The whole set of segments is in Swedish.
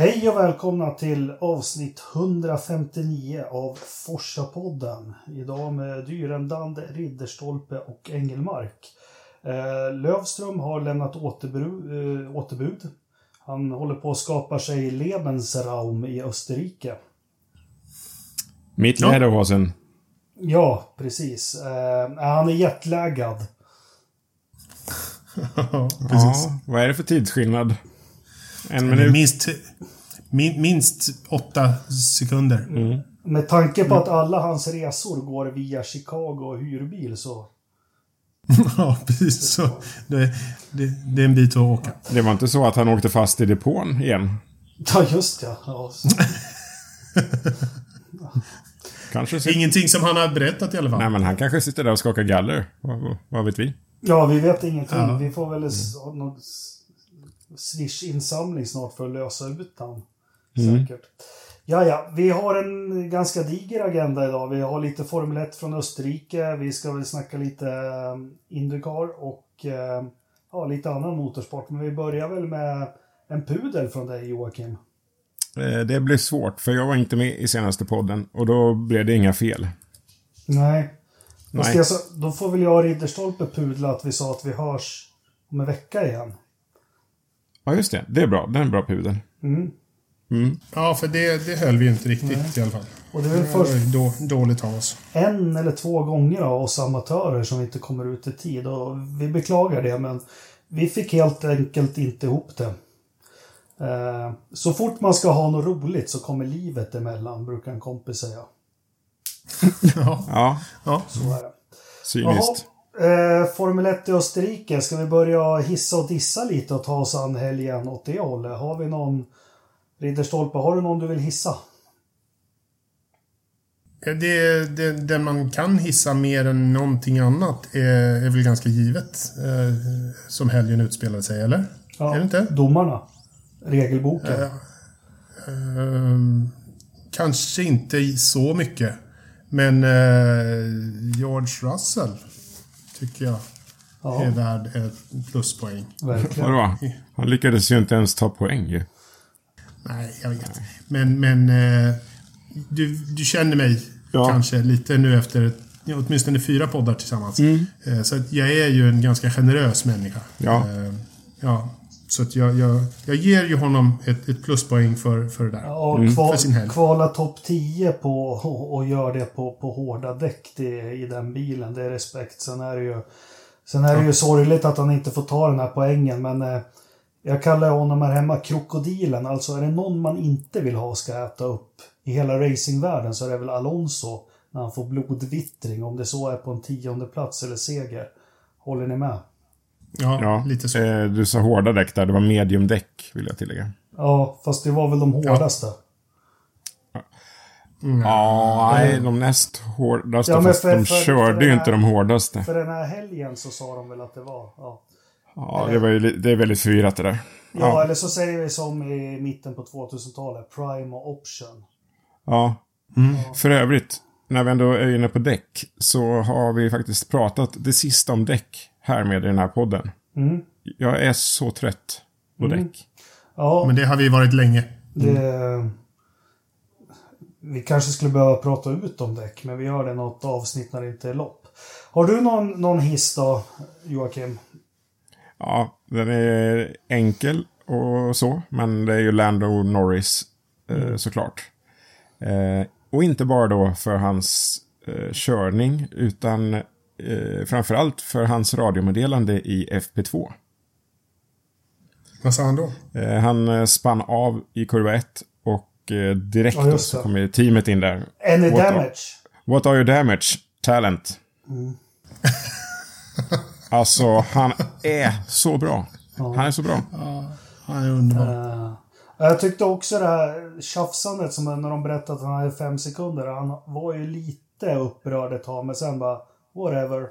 Hej och välkomna till avsnitt 159 av Forsa-podden. Idag med Dyrendand, Ridderstolpe och Engelmark. Eh, Lövström har lämnat återbru- eh, återbud. Han håller på att skapa sig Lebensraum i Österrike. Mitt. Lederhosen. Ja, precis. Eh, han är jetlaggad. Precis. Ja, vad är det för tidsskillnad? En minut? Minst, min, minst åtta sekunder. Med tanke på att alla hans resor går via Chicago och hyrbil så... ja, precis. Så det, det, det är en bit att åka. Det var inte så att han åkte fast i depån igen? Ja, just ja. ja. Kanske sitter... Ingenting som han har berättat i alla fall. Nej, men han kanske sitter där och skakar galler. Vad, vad- vad vet vi? Ja, vi vet ingenting. Ja. Vi får väl ha någon Swish-insamling snart för att lösa ut Säkert. Ja, ja, vi har en ganska diger agenda idag. Vi har lite Formel 1 från Österrike. Vi ska väl snacka lite um, Indycar och eh, ja, lite annan motorsport. Men vi börjar väl med en pudel från dig, Joakim. Eh, Det blir svårt, för jag var inte med i senaste podden och då blev det inga fel. Nej. Fast Nej. sa, då får väl jag och Ridderstolpe pudla att vi sa att vi hörs om en vecka igen. Ja, just det. Det är bra. Det är en bra pudel. Mm. Mm. Ja, för det, det höll vi ju inte riktigt i alla fall. Och det är väl först då, dåligt av oss. en eller två gånger av oss amatörer som inte kommer ut i tid. Och vi beklagar det, men vi fick helt enkelt inte ihop det. Eh, Så fort man ska ha något roligt så kommer livet emellan, brukar en kompis säga. Ja, Ja, ja. Så är det. cyniskt. Eh, Formel 1 i Österrike. Ska vi börja hissa och dissa lite och ta oss an helgen åt det hållet? Har vi någon... Ridderstolpe, har du någon du vill hissa? Det, det, den man kan hissa mer än någonting annat är, är väl ganska givet. Eh, som helgen utspelade sig, eller? Ja, Är det inte? Domarna. Regelboken. Ehm, kanske inte så mycket. Men eh, George Russell tycker jag Ja, är värd ett pluspoäng. verkligen. Vadå? Han lyckades ju inte ens ta poäng ju. Nej, jag vet. Men, men eh, du, du känner mig Ja. kanske lite nu efter åtminstone fyra poddar tillsammans. Mm. Eh, så att jag är ju en ganska generös människa. Ja. Eh, ja. Så att jag, jag, jag ger ju honom ett, ett pluspoäng för, för det där. Ja, Mm. kval, För sin helg. kvala topp 10 på, och, och gör det på, på hårda däck det, i den bilen. Det är respekt. Sen är det ju, sen är det ju sorgligt att han inte får ta den här poängen. Men eh, jag kallar honom här hemma krokodilen. Alltså är det någon man inte vill ha ska äta upp i hela racingvärlden så är det väl Alonso. När han får blodvittring. Om det så är på en tionde plats eller seger. Håller ni med? Ja, Ja, lite så. eh, du sa hårda däck där. Det var mediumdäck, vill jag tillägga. Ja, fast det var väl de hårdaste. Ja, nej, de näst hårdaste. Ja, men fast för- de för- för körde ju inte de hårdaste. För den här helgen så sa de väl att det var... Ja. Ja, det, var ju, det är väldigt förvirrat det där. Ja, Ja. eller så säger vi som i mitten på 2000-talet, prime och option. Ja. För övrigt, när vi ändå är inne på däck, så har vi faktiskt pratat det sista om däck här med i den här podden. Mm. Jag är så trött på däck. Ja, Men det har vi varit länge. det... Vi kanske skulle behöva prata ut om däck, men vi gör det något avsnitt när det inte är lopp. Har du någon, någon hiss då, Joakim? Ja, den är enkel och så, men det är ju Lando Norris eh, såklart. Eh, och inte bara då för hans eh, körning, utan eh, framförallt för hans radiomeddelande i FP2. Vad sa han då? Eh, han eh, spann av i kurva 1 och eh, direkt Ja, så kommer teamet in där. Any What are- damage? What are your damage? Talent. alltså, han är så bra. Han är så bra. Han är underbar. Eh, jag tyckte också det här tjafsandet som när de berättade att han hade fem sekunder. Han var ju lite upprörd ett tag, men sen bara whatever.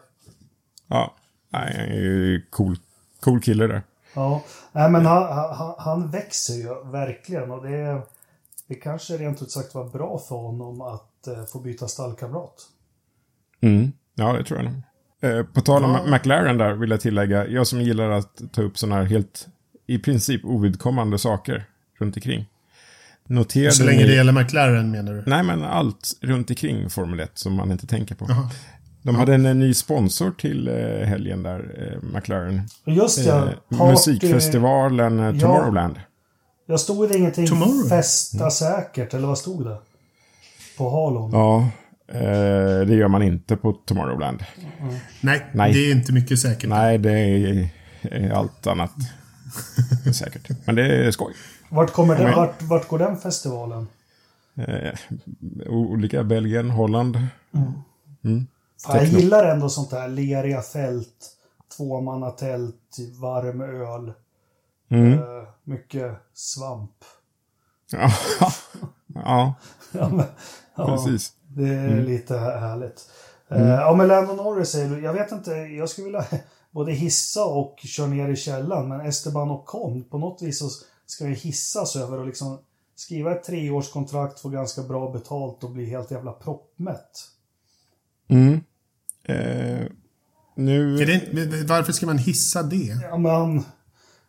Ja, nej, han är ju cool, cool kille där. Ja, nej men han, han, han växer ju verkligen och det, är- det kanske rent ut sagt var bra för honom att eh, få byta stallkamrat. Mm. Ja, det tror jag nog. Eh, på tal om McLaren där vill jag tillägga, jag som gillar att ta upp sådana här helt, i princip ovidkommande saker runt omkring. Noterade Så länge ni- det gäller McLaren menar du? Nej, men allt runt omkring Formel 1 som man inte tänker på. Jaha. De hade en, eh, ny sponsor till eh, helgen där, eh, McLaren. Just ja, Eh, party- musikfestivalen eh, Ja. Tomorrowland. Jag stod det ingenting Tomorrow? festa säkert, eller vad stod det? På halon. Ja, eh, det gör man inte på Tomorrowland. Nej, Nej. det är inte mycket säkert. Nej, det är, är allt annat säkert. Men det är skoj. Vart, kommer den, vart, vart går den festivalen? Eh, olika Belgien, Holland. Fan, jag Techno. gillar ändå sånt där leriga fält, tvåmannatält, varm öl, Mm. eh, mycket svamp. Ja. ja, Ja, men, ja, precis. Det är lite härligt. Eh, ja, men Lando Norris säger du. Jag vet inte, jag skulle vilja både hissa och köra ner i källan. Men Esteban Ocon, på något vis så ska ju hissas över och liksom skriva ett treårskontrakt, få ganska bra betalt och bli helt jävla proppmätt. Mm. Eh, nu... Är det, varför ska man hissa det? Ja, men han,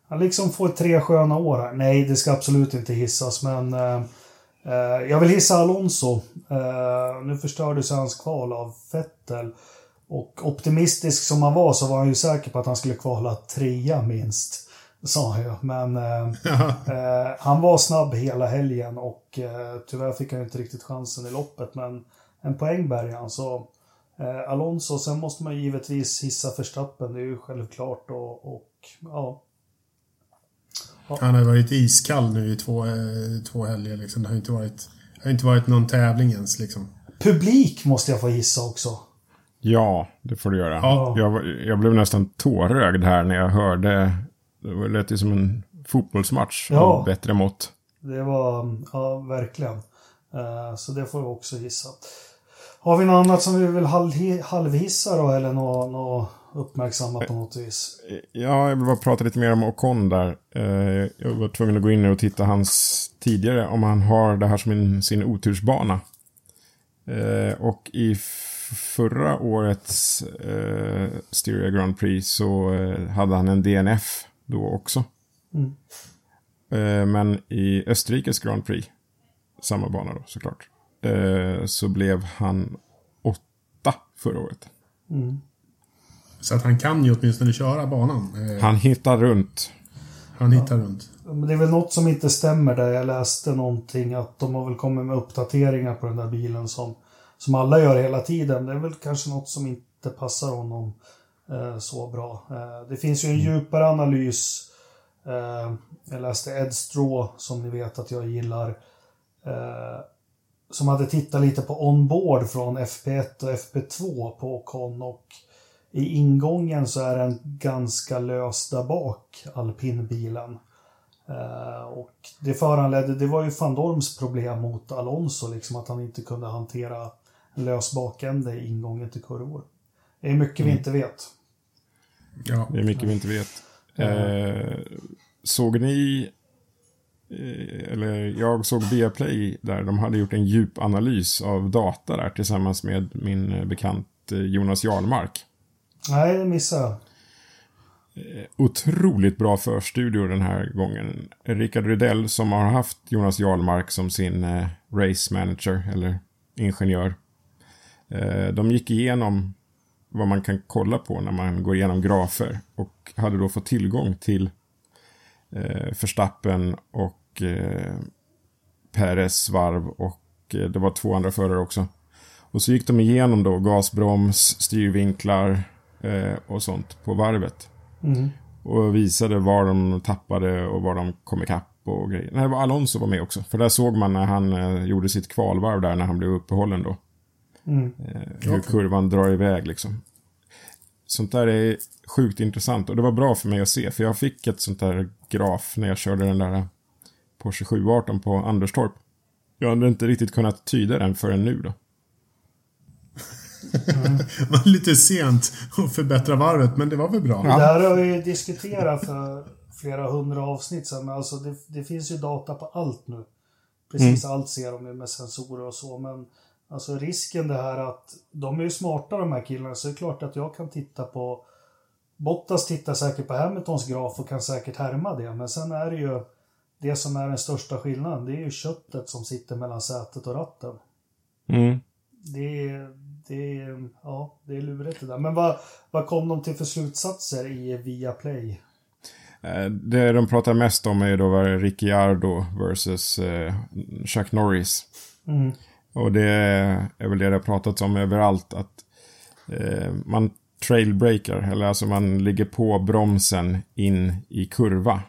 han liksom får tre sköna år här. Nej, det ska absolut inte hissas, men eh, jag vill hissa Alonso. Eh, nu förstördes hans kval av Vettel. Och optimistisk som han var så var han ju säker på att han skulle kvala trea minst. Sa han ju. Men eh, eh, han var snabb hela helgen och eh, tyvärr fick han inte riktigt chansen i loppet. Men en poäng bärgade han. Så eh, Alonso, sen måste man givetvis hissa Verstappen. Det är ju självklart. Och, och ja, Han har varit iskall nu i två, eh, två helger. Liksom. Det har inte varit, har inte varit någon tävling ens. Liksom. publik måste jag få gissa också. Ja, det får du göra. Ja. Jag, jag blev nästan tårögd här när jag hörde... Det var- lät ju som en fotbollsmatch Ja. av bättre mått. Det var, ja verkligen. Eh, så det får vi också gissa. Har vi något annat som vi vill halv, halvhissa då eller något, något uppmärksamma på något vis? Ja, jag vill bara prata lite mer om Ocon där. Eh, Jag var tvungen att gå in och titta hans tidigare, om han har det här som sin otursbana. Eh, Och i förra årets eh, Styria Grand Prix så eh, hade han en DNF då också. Mm. Eh, Men i Österrikes Grand Prix, samma bana då såklart, eh, så blev han åtta förra året. Så att han kan ju åtminstone köra banan. Eh, Han hittar runt. han hittar runt. Men det är väl något som inte stämmer där. Jag läste någonting att de har väl kommit med uppdateringar på den där bilen som, som alla gör hela tiden. Det är väl kanske något som inte passar honom eh, så bra. Eh, det finns ju en djupare analys. Eh, jag läste Ed Straw som ni vet att jag gillar. Eh, som hade tittat lite på onboard från FP1 och FP2 på Ocon och i ingången så är den ganska lös där bak, alpinbilen. Eh, och det föranledde, det var ju van Dorms problem mot Alonso, liksom att han inte kunde hantera lös bakände i ingången till kurvor. Det är mycket vi inte vet. Ja. Det är mycket vi inte vet. Eh, såg ni, eh, eller jag såg Viaplay där de hade gjort en djup analys av data där tillsammans med min bekant eh, Jonas Jarlmark. Nej, det missade jag. Eh, otroligt bra förstudio den här gången. Rickard Rydell som har haft Jonas Jarlmark som sin eh, race manager eller ingenjör. Eh, de gick igenom vad man kan kolla på när man går igenom grafer och hade då fått tillgång till eh, Verstappen och eh, varv och eh, det var två andra förare också. Och så gick de igenom då gasbroms, styrvinklar eh, och sånt på varvet. Mm. Och visade var de tappade och var de kom ikapp och grejer. Nej, det var Alonso var med också. För där såg man när han eh, gjorde sitt kvalvarv där när han blev uppehållen då. Mm. Eh, hur kurvan drar iväg liksom. Sånt där är sjukt intressant och det var bra för mig att se. För jag fick ett sånt där graf när jag körde den där Porsche 718 på Anderstorp. Jag hade inte riktigt kunnat tyda den förrän nu då. det var lite sent att förbättra varvet, men det var väl bra. Det här har vi ju diskuterat för flera hundra avsnitt sedan, men alltså det, det finns ju data på allt nu. Precis allt ser de ju med sensorer och så, men alltså risken det här att de är ju smarta de här killarna, så det är klart att jag kan titta på Bottas tittar säkert på Hamiltons graf och kan säkert härma det, men sen är det ju det som är den största skillnaden, det är ju köttet som sitter mellan sätet och ratten. Mm. Det är, det är, ja, det är lurigt det där. Men vad, vad kom de till för slutsatser i Viaplay? Eh, Det de pratar mest om är då Ricciardo versus eh, Chuck Norris. Mm. Och det är väl det det har pratats om överallt. Att eh, man trailbreaker, eller alltså man ligger på bromsen in i kurva.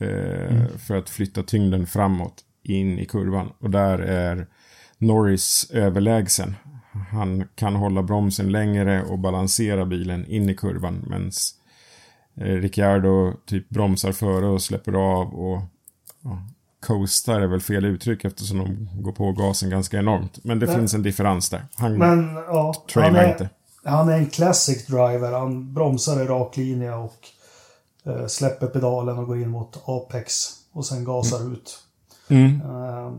Eh, För att flytta tyngden framåt in i kurvan. Och där är Norris överlägsen. Han kan hålla bromsen längre och balansera bilen in i kurvan. Medan eh, Ricciardo typ bromsar före och släpper av och ja, coastar är väl fel uttryck eftersom de går på gasen ganska enormt. Men det Men- finns en differens där. Han Men ja, han är, inte. han är en classic driver. Han bromsar i rak linje och eh, släpper pedalen och går in mot Apex och sen gasar ut. Mm. Eh,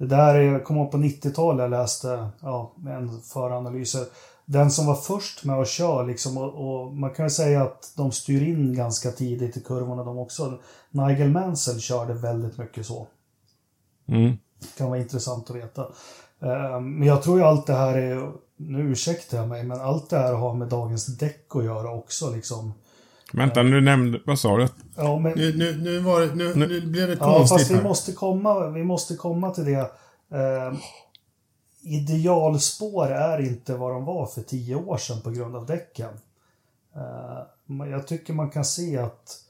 det där är, jag kommer ihåg på 90-talet jag läste ja, en föranalys. Den som var först med att köra liksom och, och man kan ju säga att de styr in ganska tidigt i kurvorna de också. Nigel Mansell körde väldigt mycket så. Mm. kan vara intressant att veta. Eh, Men jag tror ju allt det här är, nu ursäktar jag mig, men allt det här har med dagens däck att göra också liksom. Vänta, nu nämnde... Vad sa du? Ja, men, Nu, nu, nu, var det, nu, nu blev det ja fast konstigt vi här. måste komma, vi måste komma till det. Eh, idealspår är inte vad de var för tio år sedan på grund av däcken. Eh, jag tycker man kan se att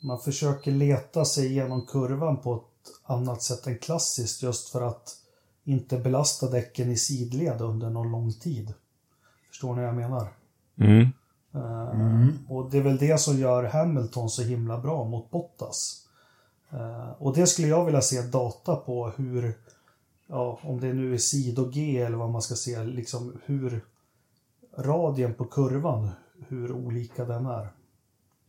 man försöker leta sig igenom kurvan på ett annat sätt än klassiskt just för att inte belasta däcken i sidled under någon lång tid. Förstår ni vad jag menar? Mm. Eh, Och det är väl det som gör Hamilton så himla bra mot Bottas. Eh, och det skulle jag vilja se data på hur, ja, om det nu är sido-G eller vad man ska se, liksom hur radien på kurvan, hur olika den är.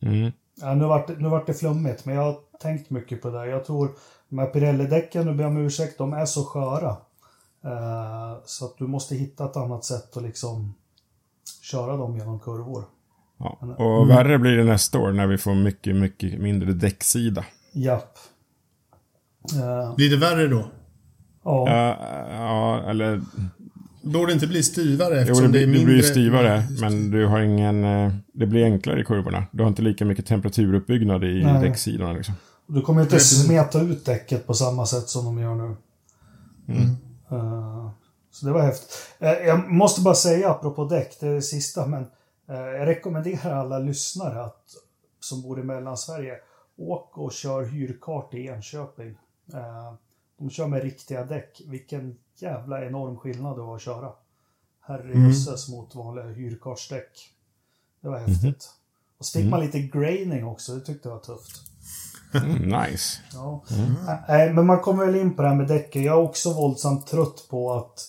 Mm. Ja, nu, vart, det- nu vart det flummigt, men jag har tänkt mycket på det. Jag tror de här Pirelli-däcken, nu ber jag om ursäkt, de är så sköra. Eh, så att du måste hitta ett annat sätt att liksom köra dem genom kurvor. Ja. Och värre blir det nästa år när vi får mycket, mycket mindre däcksida. Japp. Eh, Blir det värre då? ja. Ja, ja, eller... Borde det inte bli styvare Jo, eftersom det, blir, är det mindre... blir ju stivare, men du har ingen... eh, Det blir enklare i kurvorna. Du har inte lika mycket temperaturuppbyggnad i Nej. däcksidorna liksom. Du kommer inte smeta ut däcket på samma sätt som de gör nu. Eh, så det var häftigt. Eh, jag måste bara säga, apropå däck, det är det sista, men eh, jag rekommenderar alla lyssnare att, som bor i Mellansverige, åk och kör hyrkart i Enköping. Eh, de kör med riktiga däck. Vilken jävla enorm skillnad det var att köra. Herrejösses mot vanliga hyrkartsdäck. Det var häftigt. Och så fick man lite graining också, det tyckte jag var tufft. Mm, nice. Ja. Nej, men man kommer väl in på det här med däcken. Jag är också våldsamt trött på att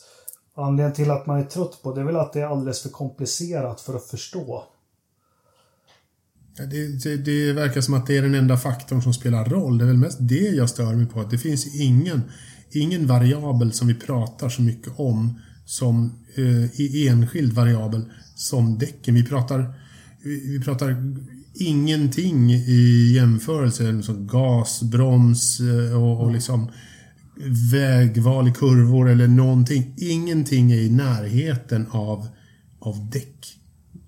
anledningen till att man är trött på det är väl att det är alldeles för komplicerat för att förstå. Det, det, det verkar som att det är den enda faktorn som spelar roll. Det är väl mest det jag stör mig på. Att det finns ingen, ingen variabel som vi pratar så mycket om som eh, i enskild variabel som däcken. Vi pratar, vi, vi pratar ingenting i jämförelse som liksom gas, broms eh, och, och liksom vägval i kurvor eller någonting. Ingenting är i närheten av, av däck.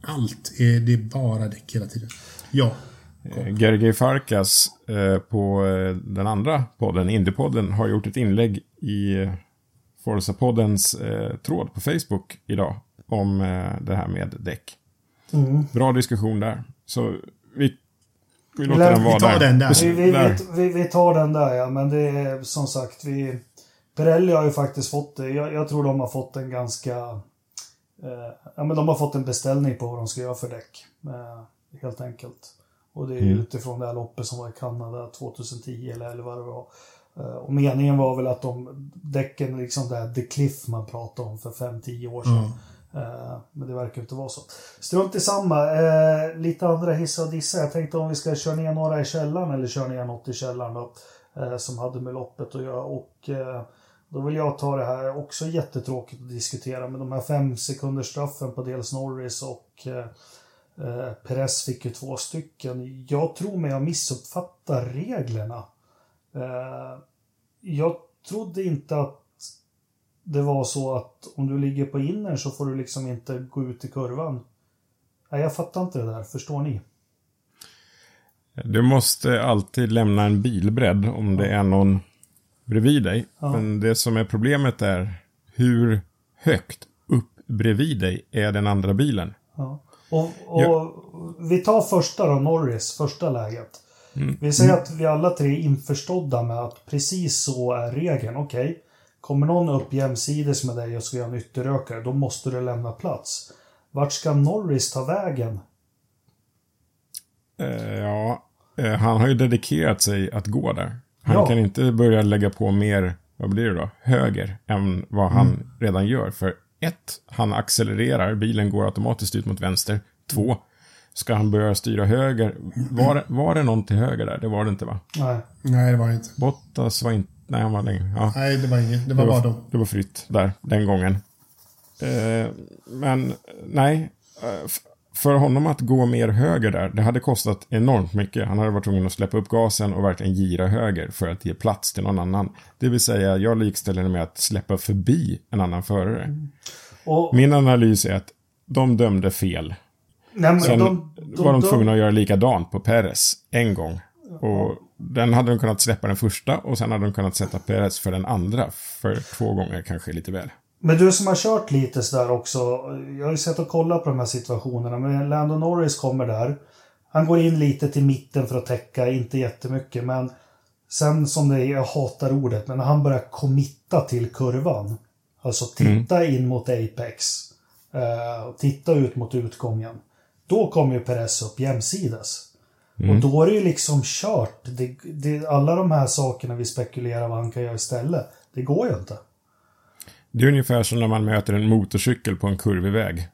Allt är, det är bara däck hela tiden. Ja. Eh, Gergely Farkas eh, på eh, den andra podden, Indiepodden, har gjort ett inlägg i Forza-poddens eh, tråd på Facebook idag om eh, det här med däck. Bra diskussion där. Så vi, vi låter lär- den vi vara tar där. den där. Vi, vi, Där. vi, vi, vi tar den där ja, men det är som sagt vi... Pirelli har ju faktiskt fått det. Jag, jag tror de har fått en ganska... Eh, ja men de har fått en beställning på vad de ska göra för däck. Eh, helt enkelt. Och det är Mm. utifrån det här loppet som var i Kanada 2010 eller 11 vad det var. Eh, och meningen var väl att de däcken, liksom det här The Cliff man pratade om för 5-10 år sedan. Eh, Eh, men det verkar inte vara så. Strunt i samma. Eh, lite andra hissa och dissa. Jag tänkte om vi ska köra ner några i källaren eller köra ner något i källaren då. Eh, som hade med loppet att göra. Och eh, då vill jag ta det här, också jättetråkigt att diskutera, men de här fem sekunders straffen på dels Norris och eh, eh, Perez fick ju två stycken. Jag tror mig jag missuppfattar reglerna. Eh, jag trodde inte att det var så att om du ligger på inner så får du liksom inte gå ut i kurvan. Nej, jag fattar inte det där. Förstår ni? Du måste alltid lämna en bilbredd om det är någon bredvid dig. Ja. Men det som är problemet är hur högt upp bredvid dig är den andra bilen. Ja. Och, och Ja. Vi tar första då, Norris, första läget. Mm. Vi säger att vi alla tre är införstådda med att precis så är regeln. Okej, kommer någon upp jämsides med dig och ska göra en ytterrökare, då måste du lämna plats. Vart ska Norris ta vägen? Eh, ja, eh, han har ju dedikerat sig att gå där. Han Ja. kan inte börja lägga på mer, vad blir det då, höger än vad han Mm. redan gör. För ett, han accelererar, bilen går automatiskt ut mot vänster. Två, ska han börja styra höger. Var, det- var det någon till höger där? Det var det inte va? Nej. Nej, det var det inte. Bottas var inte, nej han var längre. Ja. Nej, det var inget. Det var Det bara var, dem. det var fritt där, den gången. Eh, men nej, eh, för honom att gå mer höger där, det hade kostat enormt mycket. Han hade varit tvungen att släppa upp gasen och verkligen gira höger för att ge plats till någon annan. Det vill säga, jag likställer det med att släppa förbi en annan förare. Och, Min analys är att de dömde fel. nej, men Sen de, var de de- tvungna att göra likadant på Perez en gång. Och den hade de kunnat släppa den första och sen hade de kunnat sätta Perez för den andra. För två gånger kanske lite väl. Men du som har kört lite sådär också. Jag har ju sett och kollat på de här situationerna. Men Lando Norris kommer där. Han går in lite till mitten för att täcka, inte jättemycket. Men sen som det är, jag hatar ordet, men när han börjar committa till kurvan. Alltså titta in mot Apex. eh, och titta ut mot utgången. Då kommer ju Perez upp jämsides. Och då är det ju liksom kört. Det, det, alla de här sakerna vi spekulerar vad han kan göra istället. Det går ju inte. Det är ungefär som när man möter en motorcykel på en kurvig väg.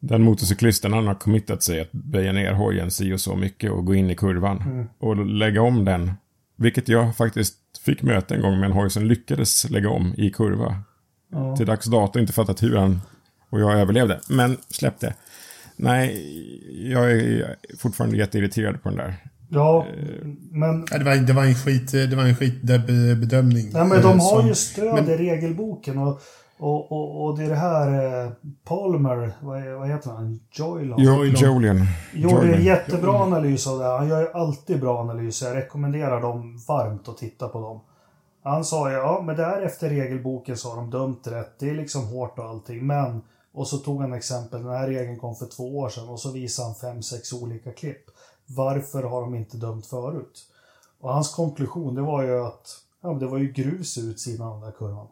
Den motorcyklisten han har committat sig att böja ner hojen si och så mycket och gå in i kurvan. Och lägga om den. Vilket jag faktiskt fick möta en gång med en hoj som lyckades lägga om i kurva. Ja. Till dags dato inte fattat hur han och jag överlevde. Men släpp det. Nej, jag är fortfarande jätteirriterad på den där. Ja, Eh, men, det, var, det var en skit, det var en skitbedömning. nej, men de Eh, har som- ju stöd men- i regelboken och, och, och, och det är det här eh, Palmer, vad, är, vad heter han? Joylon? Jo. Jolien. Gjorde en jättebra analys av det. här. Han gör ju alltid bra analyser. Jag rekommenderar dem varmt att titta på dem. Han sa ja, men där efter regelboken så har de dömt rätt. Det är liksom hårt och allting. Men, och så tog han exempel, den här regeln kom för två år sedan och så visade han fem, sex olika klipp. Varför har de inte dömt förut? Och hans konklusion, det var ju att ja, det var ju grus i utsidan av den där kurvan.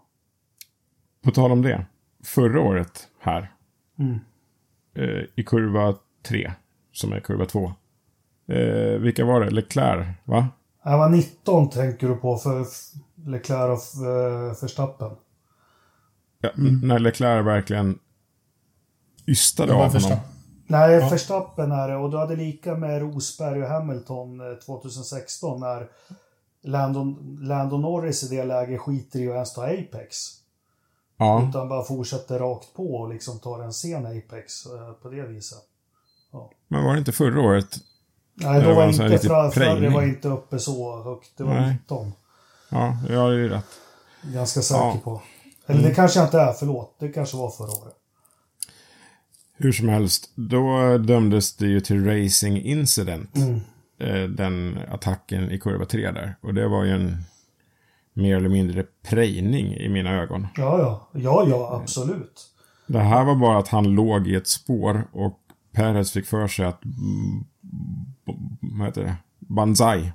På tal om det. Förra året här. Mm. Eh, I kurva 3. Som är kurva 2. Eh, vilka var det? Leclerc, va? Det var 19 tänker du på för Leclerc och Verstappen. Ja, När Leclerc verkligen ystade av honom. Nej, Ja. Verstappen är det. Och du hade lika med Rosberg och Hamilton eh, 2016 när Landon, Landon Norris i det läget skiter i att ens ta Apex. Ja, Utan bara fortsätter rakt på och liksom tar en sen Apex eh, på det viset. men var det inte förra året? Nej, då var var inte riktig fra, fra, det prejning. var inte uppe så högt. Det var Nej. 19. Ja, jag har ju rätt. Ganska säker Ja. på. Eller det kanske jag inte är, förlåt. Det kanske var förra året. Hur som helst, då dömdes det ju till Racing Incident. Mm. Eh, den attacken i kurva 3 där. Och det var ju en mer eller mindre prejning i mina ögon. Ja, ja. Ja, ja, absolut. Det här var bara att han låg i ett spår och Perez fick för sig att... mm, Vad heter det? Banzai.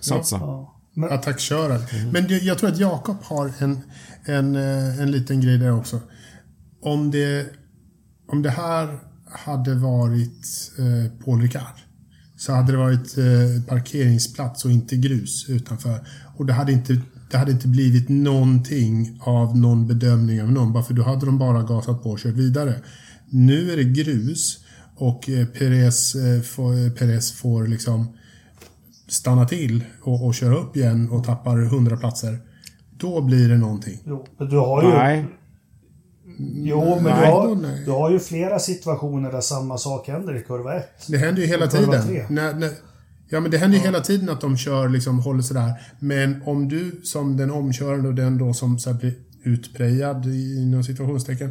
Satsa. Ja. Men, Attackkören. Men det, jag tror att Jakob har en, en, eh, en liten grej där också. Om det, om det här hade varit eh, Paul Ricard så hade det varit eh, parkeringsplats och inte grus utanför. Och det hade inte, det hade inte blivit någonting av någon bedömning av någon, bara för då hade de bara gasat på och kört vidare. Nu är det grus och eh, Perez, eh, får, Perez får liksom stanna till och, och köra upp igen och tappar 100 platser. Då blir det någonting. Jo, men du har ju... Nej, Jo, men Nej, du, har, nej. du har ju flera situationer där samma sak händer i kurva 1. Det händer ju hela tiden. När, när, ja, men det händer ju hela tiden att de kör, liksom, håller sådär. Men om du som den omkörande och den då som så blir utprejad i- inom situationstecken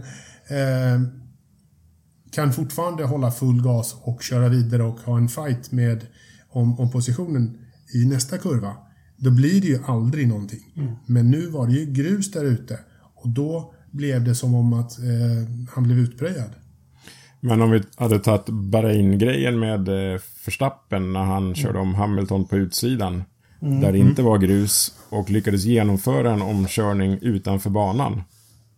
eh, kan fortfarande hålla full gas och köra vidare och ha en fight med om, om positionen i nästa kurva. Då blir det ju aldrig någonting. Men nu var det ju grus där ute och då blev det som om att eh, han blev utprejad. men om vi hade tagit Bahrain-grejen med eh, Verstappen när han körde om Hamilton på utsidan. Där det inte var grus och lyckades genomföra en omkörning utanför banan.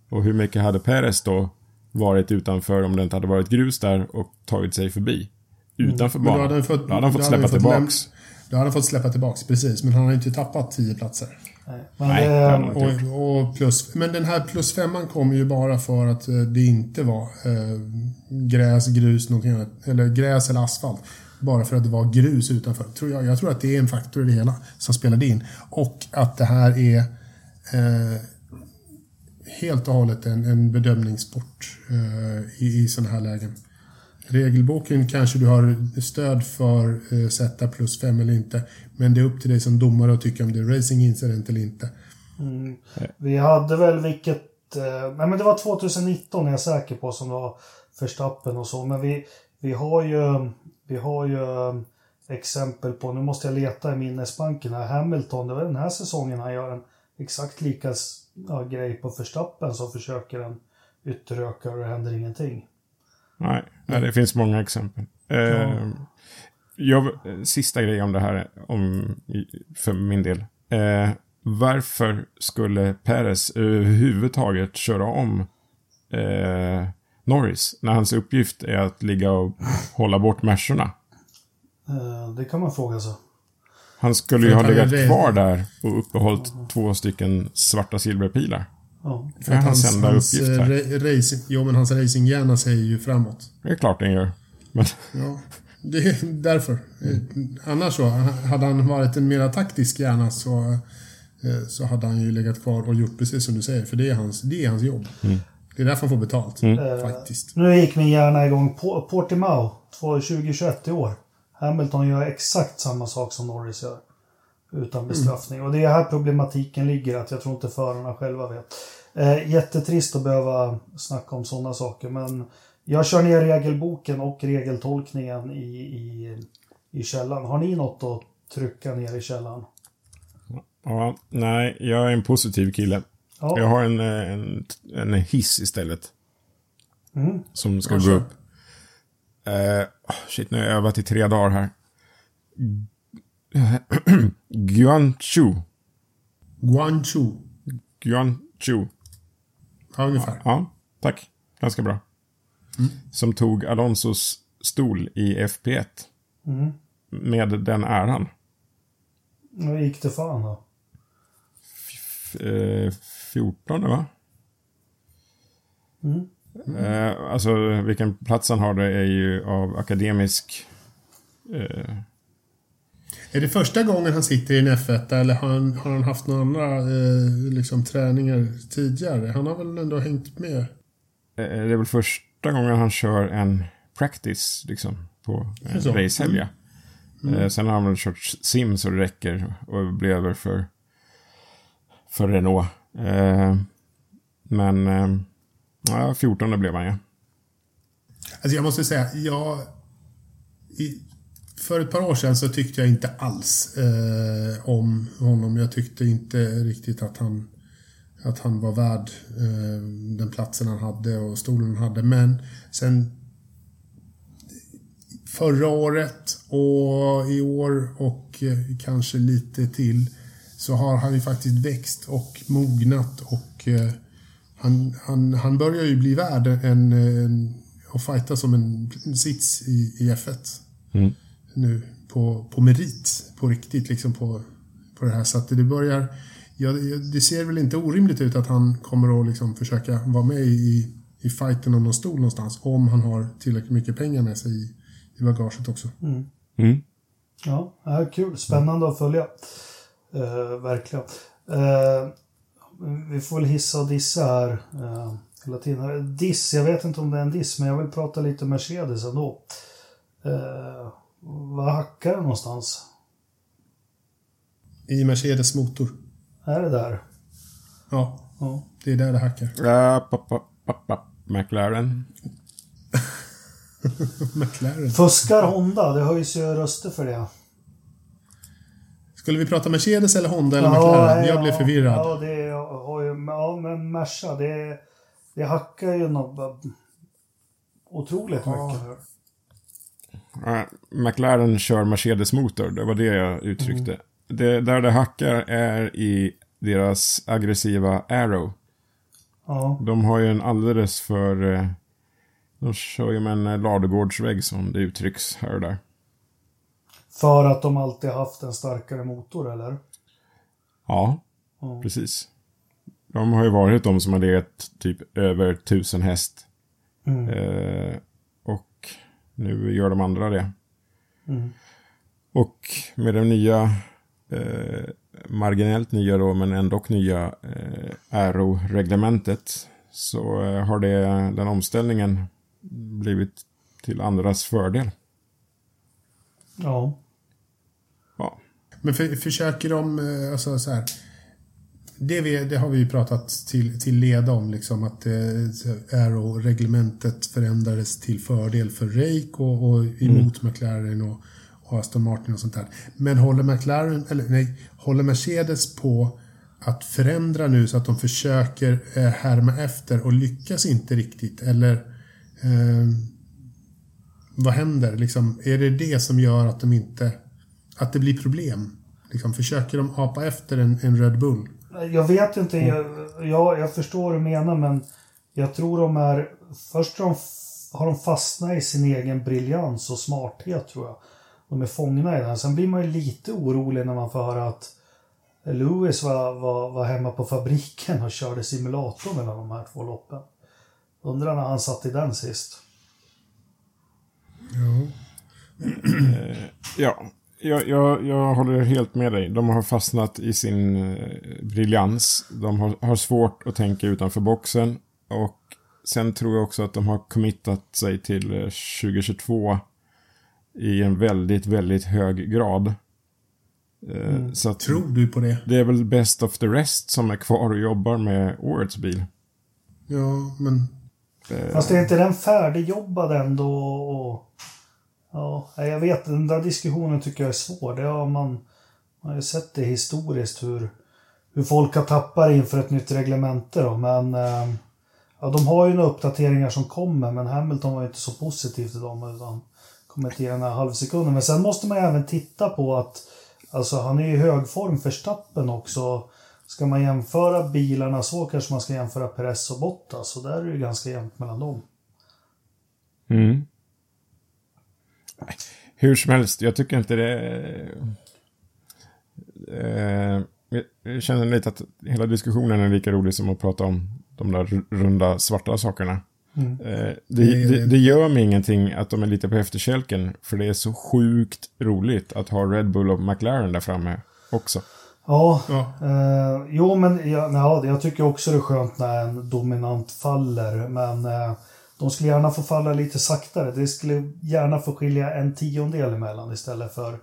Och hur mycket hade Perez då varit utanför om det inte hade varit grus där och tagit sig förbi? Utanför Men då banan. hade han fått, då hade han fått släppa tillbaks. läm- Då hade han fått släppa tillbaks, precis. Men han har inte tappat 10 platser. Nej, men Nej, det. Och, och plus, men den här plus femman kom ju bara för att eh, det inte var eh, gräs, grus, någonting annat. Eller gräs eller asfalt. Bara för att det var grus utanför. Tror jag, jag tror att det är en faktor i det hela som spelade in. Och att det här är eh, helt och hållet en, en bedömningssport eh, i, i sådana här lägen. Regelboken kanske du har stöd för eh, sätta plus fem eller inte. Men det är upp till dig som domare att tycka om det är racing incident eller inte. vi hade väl vilket... Eh, nej men det var 2019 är jag säker på som var Verstappen och så. Men vi, vi har ju... Vi har ju eh, exempel på, nu måste jag leta i minnesbanken här, Hamilton, det var den här säsongen han gör en exakt lika ja, grej på Verstappen som försöker en ytterökare och det händer ingenting. Nej, nej, det finns många exempel. Eh, jag, sista grej om det här, om, för min del. Eh, varför skulle Perez överhuvudtaget köra om eh, Norris när hans uppgift är att ligga och hålla bort Mersorna? Eh, det kan man fråga sig. Han skulle ju ha legat kvar där och uppehållit två stycken svarta silverpilar. Ja. Det är hans enda hans, uppgift eh, här. racing, jo, men hans racinghjärna säger ju framåt. Det är klart den gör. Men, Ja, det är därför. Eh, Annars så, hade han varit en mera taktisk hjärna så, eh, så hade han ju legat kvar och gjort precis som du säger. För det är hans, det är hans jobb. Det är därför han får betalt. Faktiskt. Nu gick min hjärna igång. På- Portimao, 2021 i år. Hamilton gör exakt samma sak som Norris gör. Utan bestraffning. Och det är här problematiken ligger, att jag tror inte förarna själva vet. Eh, jättetrist att behöva snacka om sådana saker, men jag kör ner regelboken och regeltolkningen i, i, i källan. Har ni något att trycka ner i källan? ja, nej, jag är en positiv kille. Ja. Jag har en, eh, en, en hiss istället. Mm. Som ska Ja, gå upp. Eh, shit, nu har jag övat i tre dagar här. Guangzhou. Guangzhou. Guangzhou. Ja, ungefär. Ja, tack. Ganska bra. Som tog Alonsos stol i FP1. Mm. Med den äran. Hur gick det fan då? F- eh, 14 va? Mm. Eh, alltså vilken plats han har det är ju av akademisk... Eh, Är det första gången han sitter i en F1 eller har han, har han haft några andra eh, liksom, träningar tidigare? Han har väl ändå hängt med? eh, det är väl första gången han kör en practice liksom på en Så. racehelga. Eh, sen har han väl kört sim så det räcker och blir över för, för Renault. Eh, men eh, ja, 14 blev han ju. Alltså jag måste säga, jag... I, för ett par år sedan så tyckte jag inte alls eh, om honom. Jag tyckte inte riktigt att han, att han var värd eh, den platsen han hade och stolen han hade. Men sen förra året och i år och eh, kanske lite till så har han ju faktiskt växt och mognat och eh, han, han, han börjar ju bli värd en, en och fighta som en sits i, i F1 Mm nu på, på merit, på riktigt, liksom på, på det här. Så att det börjar... Ja, det ser väl inte orimligt ut att han kommer att liksom försöka vara med i, i fighten om någon stol någonstans. Om han har tillräckligt mycket pengar med sig i, i bagaget också. Mm. Ja, ja, kul. Spännande att följa. Eh, verkligen. Eh, vi får väl hissa och dissa här eh, hela tiden. Diss, jag vet inte om det är en diss, men jag vill prata lite Mercedes ändå. Eh, vad hackar det någonstans? I Mercedes motor. Är det där? Ja, Ja. det är där det hackar. McLaren. McLaren. Fuskar Honda? Det höjs ju röster för det. Skulle vi prata Mercedes eller Honda eller McLaren? Jag blev förvirrad. Ja, det har ju, ja men Merca, det, det hackar ju något otroligt mycket. McLaren kör Mercedes-motor, det var det jag uttryckte. Det, där det hackar är i deras aggressiva Arrow. Ja, De har ju en alldeles för... eh, De kör ju med en eh, ladugårdsvägg som det uttrycks här och där. för att de alltid haft en starkare motor, eller? Ja, Ja. precis. De har ju varit de som har legat typ över tusen häst. Mm. Eh, nu gör de andra det. Mm. Och med det nya, eh, marginellt nya då, men ändå nya eh, Aero-reglementet så eh, har det, den omställningen blivit till andras fördel. Ja. Ja, Men för, försöker de, eh, alltså så här. Det, vi, det har vi ju pratat till, till leda om, liksom att eh, Aero-reglementet förändrades till fördel för Rake och, och emot McLaren och, och Aston Martin och sånt där. Men håller McLaren, eller nej, håller Mercedes på att förändra nu så att de försöker eh, härma efter och lyckas inte riktigt? Eller eh, vad händer? Liksom, är det det som gör att de inte... Att det blir problem? Liksom, försöker de apa efter en, en Red Bull? Jag vet inte, jag, jag, jag förstår vad du menar men jag tror de är... Först har de, har de fastnat i sin egen briljans och smarthet tror jag. De är fångna i den. Sen blir man ju lite orolig när man får höra att Lewis var, var, var hemma på fabriken och körde simulator mellan de här två loppen. Undrar när han satt i den sist. Ja. ja jag, jag, jag håller helt med dig. De har fastnat i sin eh, briljans. De har, har svårt att tänka utanför boxen. Och sen tror jag också att de har committat sig till eh, 2022 i en väldigt, väldigt hög grad. Eh, Så att Tror du på det? det är väl best of the rest som är kvar och jobbar med årets bil. Ja, men... Fast är inte den färdigjobbad ändå? Och, ja, jag vet, den där diskussionen tycker jag är svår. Det har man, man har ju sett det historiskt hur, hur folk har tappat inför ett nytt reglemente då. Men eh, ja, de har ju några uppdateringar som kommer, men Hamilton var ju inte så positiv till dem utan kommer inte ge halvsekunden. Men sen måste man ju även titta på att alltså, han är i hög form för stappen också. Ska man jämföra bilarna så kanske man ska jämföra Perez och Bottas. Och där är det ju ganska jämnt mellan dem. Mm. Nej, Hur som helst, jag tycker inte det... Eh, jag känner lite att hela diskussionen är lika rolig som att prata om de där runda svarta sakerna. Mm. Eh, det, det, det gör mig ingenting att de är lite på efterkälken, för det är så sjukt roligt att ha Red Bull och McLaren där framme också. Ja, Ja. eh, jo men ja, ja, jag tycker också det är skönt när en dominant faller. Men eh, de skulle gärna få falla lite saktare. Det skulle gärna få skilja en tiondel emellan istället för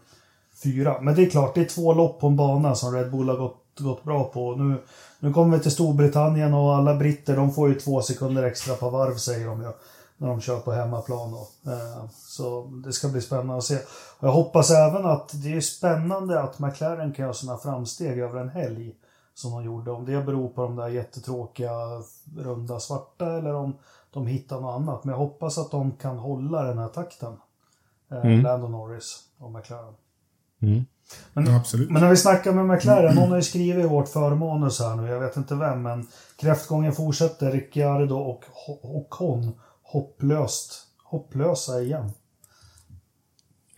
fyra. Men det är klart, det är två lopp på en bana som Red Bull har gått, gått bra på. Nu, nu kommer vi till Storbritannien och alla britter de får ju två sekunder extra på varv säger de ju. När de kör på hemmaplan då. Eh, så det ska bli spännande att se. Jag hoppas även att det är spännande att McLaren kan göra sådana framsteg över en helg. Som de gjorde. Om det beror på de där jättetråkiga runda svarta eller om de hittar något annat. Men jag hoppas att de kan hålla den här takten. Eh, Mm. Lando Norris och McLaren. Mm. ja, absolut. Men när vi snackar med McLaren, någon har ju skrivit i vårt förmanus här nu, jag vet inte vem, men kräftgången fortsätter. Ricciardo och Ocon hopplöst, hopplösa igen.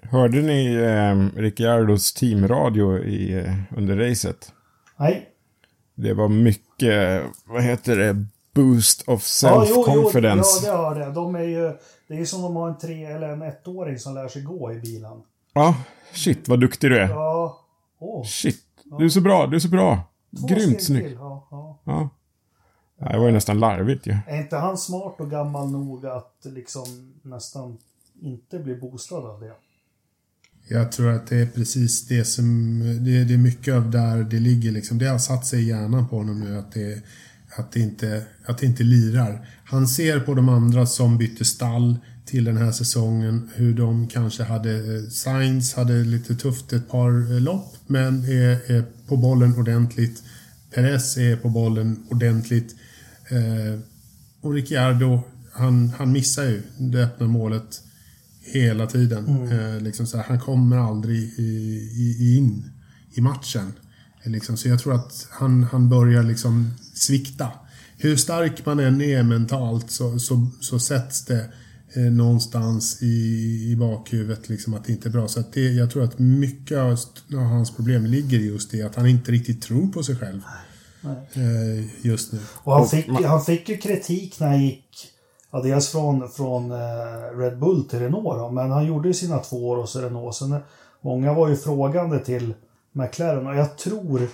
Hörde ni eh, Ricciardos teamradio i, eh, under racet? Nej. Det var mycket, vad heter det, boost of Ja, jo, jo, self-confidence. ja, det hörde jag. De är ju... Det är ju som om de har en tre eller en ettåring som lär sig gå i bilen. Ja, shit vad duktig du är. Ja. Åh. Shit, du är så bra, du är så bra. två Grymt till. Ja, ja. Ja. Det var ju nästan larvigt ju. Är inte han smart och gammal nog att liksom nästan inte bli boostad av det? Jag tror att det är precis det som... Det, det är mycket av där det ligger liksom. Det har satt sig i hjärnan på honom nu att det, att det, inte, att det inte lirar. Han ser på de andra som bytte stall till den här säsongen hur de kanske hade... eh, Sainz hade lite tufft ett par eh, lopp men är, är på bollen ordentligt. Perez är på bollen ordentligt. Eh, och Ricciardo, han, han missar ju det öppna målet hela tiden. Eh, liksom så här, han kommer aldrig i, i, in i matchen. Liksom, så jag tror att han, han börjar liksom svikta. Hur stark man än är mentalt så, så, så sätts det eh, någonstans i, i bakhuvudet liksom att det inte är bra. Så att det, jag tror att mycket av, av hans problem ligger just i att han inte riktigt tror på sig själv. Eh, just nu. Och han fick, han fick ju kritik när han gick, ja, dels från, från eh, Red Bull till Renault då, men han gjorde ju sina två år hos Renault. Sen, eh, många var ju frågande till McLaren och jag tror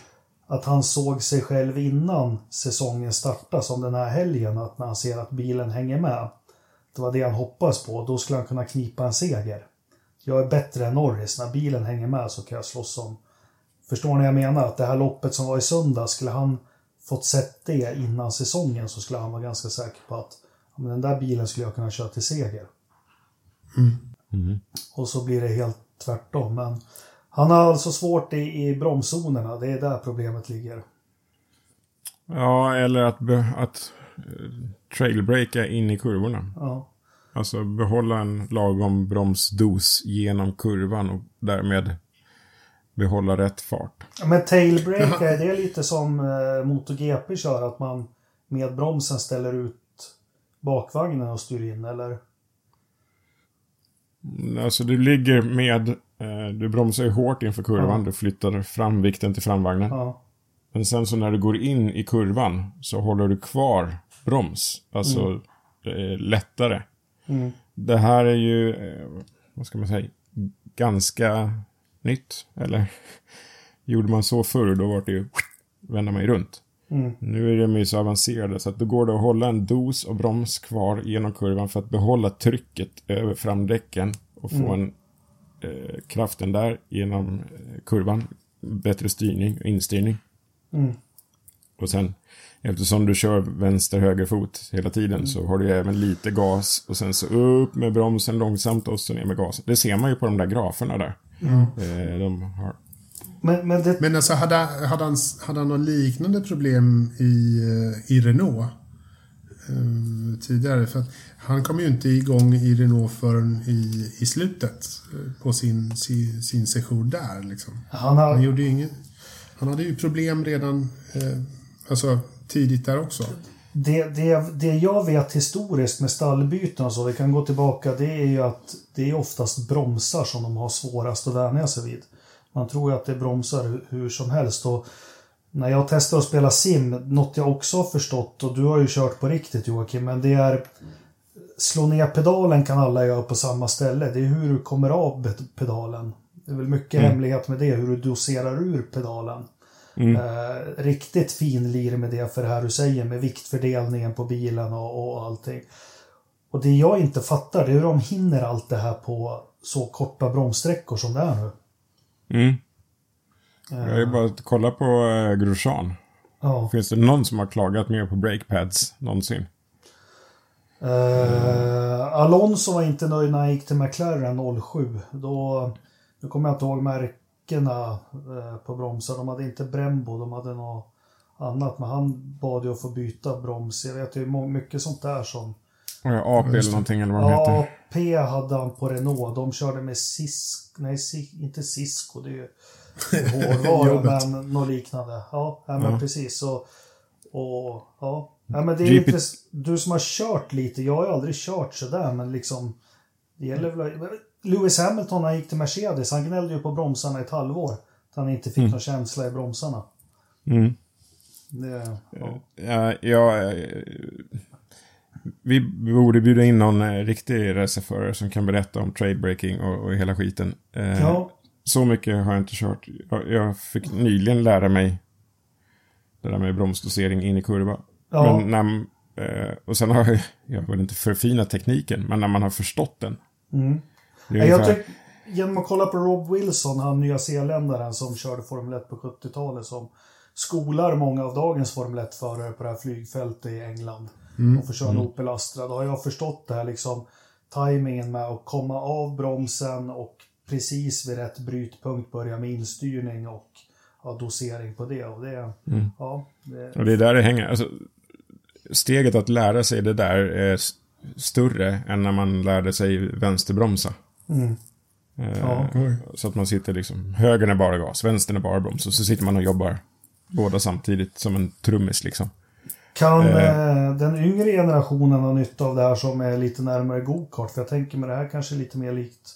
att han såg sig själv innan säsongen startade som den här helgen, att när han ser att bilen hänger med. Det var det han hoppades på, då skulle han kunna knipa en seger. Jag är bättre än Norris, när bilen hänger med så kan jag slåss om Förstår ni vad jag menar? Att det här loppet som var i söndag, skulle han fått sett det innan säsongen så skulle han vara ganska säker på att men den där bilen skulle jag kunna köra till seger. Och så blir det helt tvärtom. Men han har alltså svårt i, i bromszonerna, det är där problemet ligger. Ja, eller att, att eh, trailbreaka in i kurvorna. Ja. Alltså behålla en lagom bromsdos genom kurvan och därmed behålla rätt fart. Men tailbreak, är det lite som eh, MotoGP kör? Att man med bromsen ställer ut bakvagnen och styr in, eller? Alltså du ligger med, du bromsar ju hårt inför kurvan, Ja. du flyttar fram vikten till framvagnen. Ja. Men sen så när du går in i kurvan så håller du kvar broms. Alltså det är lättare. Mm. Det här är ju, eh, vad ska man säga, ganska nytt. Eller gjorde man så förr då var det ju, vända mig runt. Mm. Nu är de ju så avancerade så att då går det att hålla en dos och broms kvar genom kurvan för att behålla trycket över framdäcken och få en eh, kraften där genom eh, kurvan. Bättre styrning och instyrning. Mm. Och sen eftersom du kör vänster höger fot hela tiden så har du även lite gas och sen så upp med bromsen långsamt och så ner med gasen. Det ser man ju på de där graferna där. Eh, de har Men, men det... Men alltså hade, hade, han, hade han något liknande problem i, eh, i Renault? Eh, tidigare. För att han kom ju inte igång i Renault förrän i, i slutet eh, på sin, sin, sin session där. Liksom. Han har... Han, gjorde ingen, han hade ju problem redan eh, alltså, tidigt där också. Det, det, det jag vet historiskt med stallbyten och så, vi kan gå tillbaka, det är ju att det är oftast bromsar som de har svårast att vänja sig vid. Man tror ju att det är bromsar hur som helst. Och när jag testar att spela sim, något jag också har förstått, och du har ju kört på riktigt Joakim, men det är slå ner pedalen kan alla göra på samma ställe. Det är hur du kommer av pedalen. Det är väl mycket hemlighet med det, hur du doserar ur pedalen. Eh, riktigt fin lir med det för det här du säger med viktfördelningen på bilen och, och allting. Och det jag inte fattar det är hur de hinner allt det här på så korta bromssträckor som det är nu. Mm. Jag är bara att kolla på eh, Grosjean. Ja. Finns det någon som har klagat mer på breakpads någonsin? Eh, Alonso var inte nöjd när han gick till McLaren 07. Då, nu kommer jag inte ihåg märkena eh, på bromsar. De hade inte Brembo, de hade något annat. Men han bad ju att få byta broms. Jag vet ju mycket sånt där som... Ja, AP eller någonting eller vad de heter. AP hade han på Renault. De körde med Cisco. Nej, inte Cisco. Det är ju hårdvara, men något liknande. Ja, ja men Ja. precis. Och, och ja. ja, men det är GP Du som har kört lite. Jag har ju aldrig kört sådär, men liksom. Det gäller väl... Lewis Hamilton när han gick till Mercedes, han gnällde ju på bromsarna i ett halvår. Att han inte fick någon känsla i bromsarna. Mm. Det, ja. Ja, eh, vi borde bjuda in någon eh, riktig racerförare som kan berätta om tradebreaking och, och hela skiten. Eh, Ja. Så mycket har jag inte kört. Jag, jag fick nyligen lära mig det där med bromsdosering in i kurva. Ja. Men när, eh, och sen har jag, jag vill inte förfina tekniken, men när man har förstått den. Mm. Ungefär- tyck, genom att kolla på Rob Wilson, han nya zeeländaren som körde Formel 1 på 70-talet, som skolar många av dagens Formel 1-förare på det här flygfältet i England. Och får köra en Opel Astra. Då har jag förstått det här liksom, tajmingen med att komma av bromsen och precis vid rätt brytpunkt börja med instyrning och ja, dosering på det. Och det, ja, det Och det är där det hänger. Alltså, steget att lära sig det där är större än när man lärde sig vänsterbromsa. Mm. Eh, Ja. Så att man sitter liksom, högern är bara gas, vänstern är bara broms. Och så sitter man och jobbar båda samtidigt som en trummis liksom. Kan Eh. eh, den yngre generationen ha nytta av det här som är lite närmare go-kart? För jag tänker med det här kanske lite mer likt...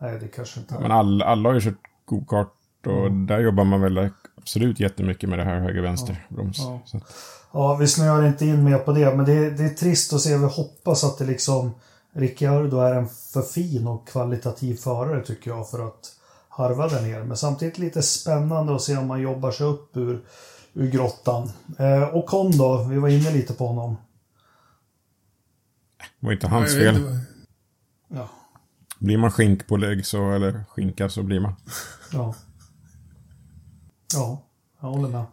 Nej, det kanske inte är. Men all, alla har ju kört go-kart och där jobbar man väl absolut jättemycket med det här höger-vänster-broms. Ja. Att, Ja, vi snöar inte in mer på det, men det, det är trist att se. Vi hoppas att det liksom... Ricciardo är en för fin och kvalitativ förare tycker jag för att harva där ner. Men samtidigt lite spännande att se om man jobbar sig upp ur, ur grottan. Eh, och Con då, vi var inne lite på honom. det var inte hans fel. Blir man skinkpålägg så, eller skinka så blir man. Ja. Ja, jag håller med.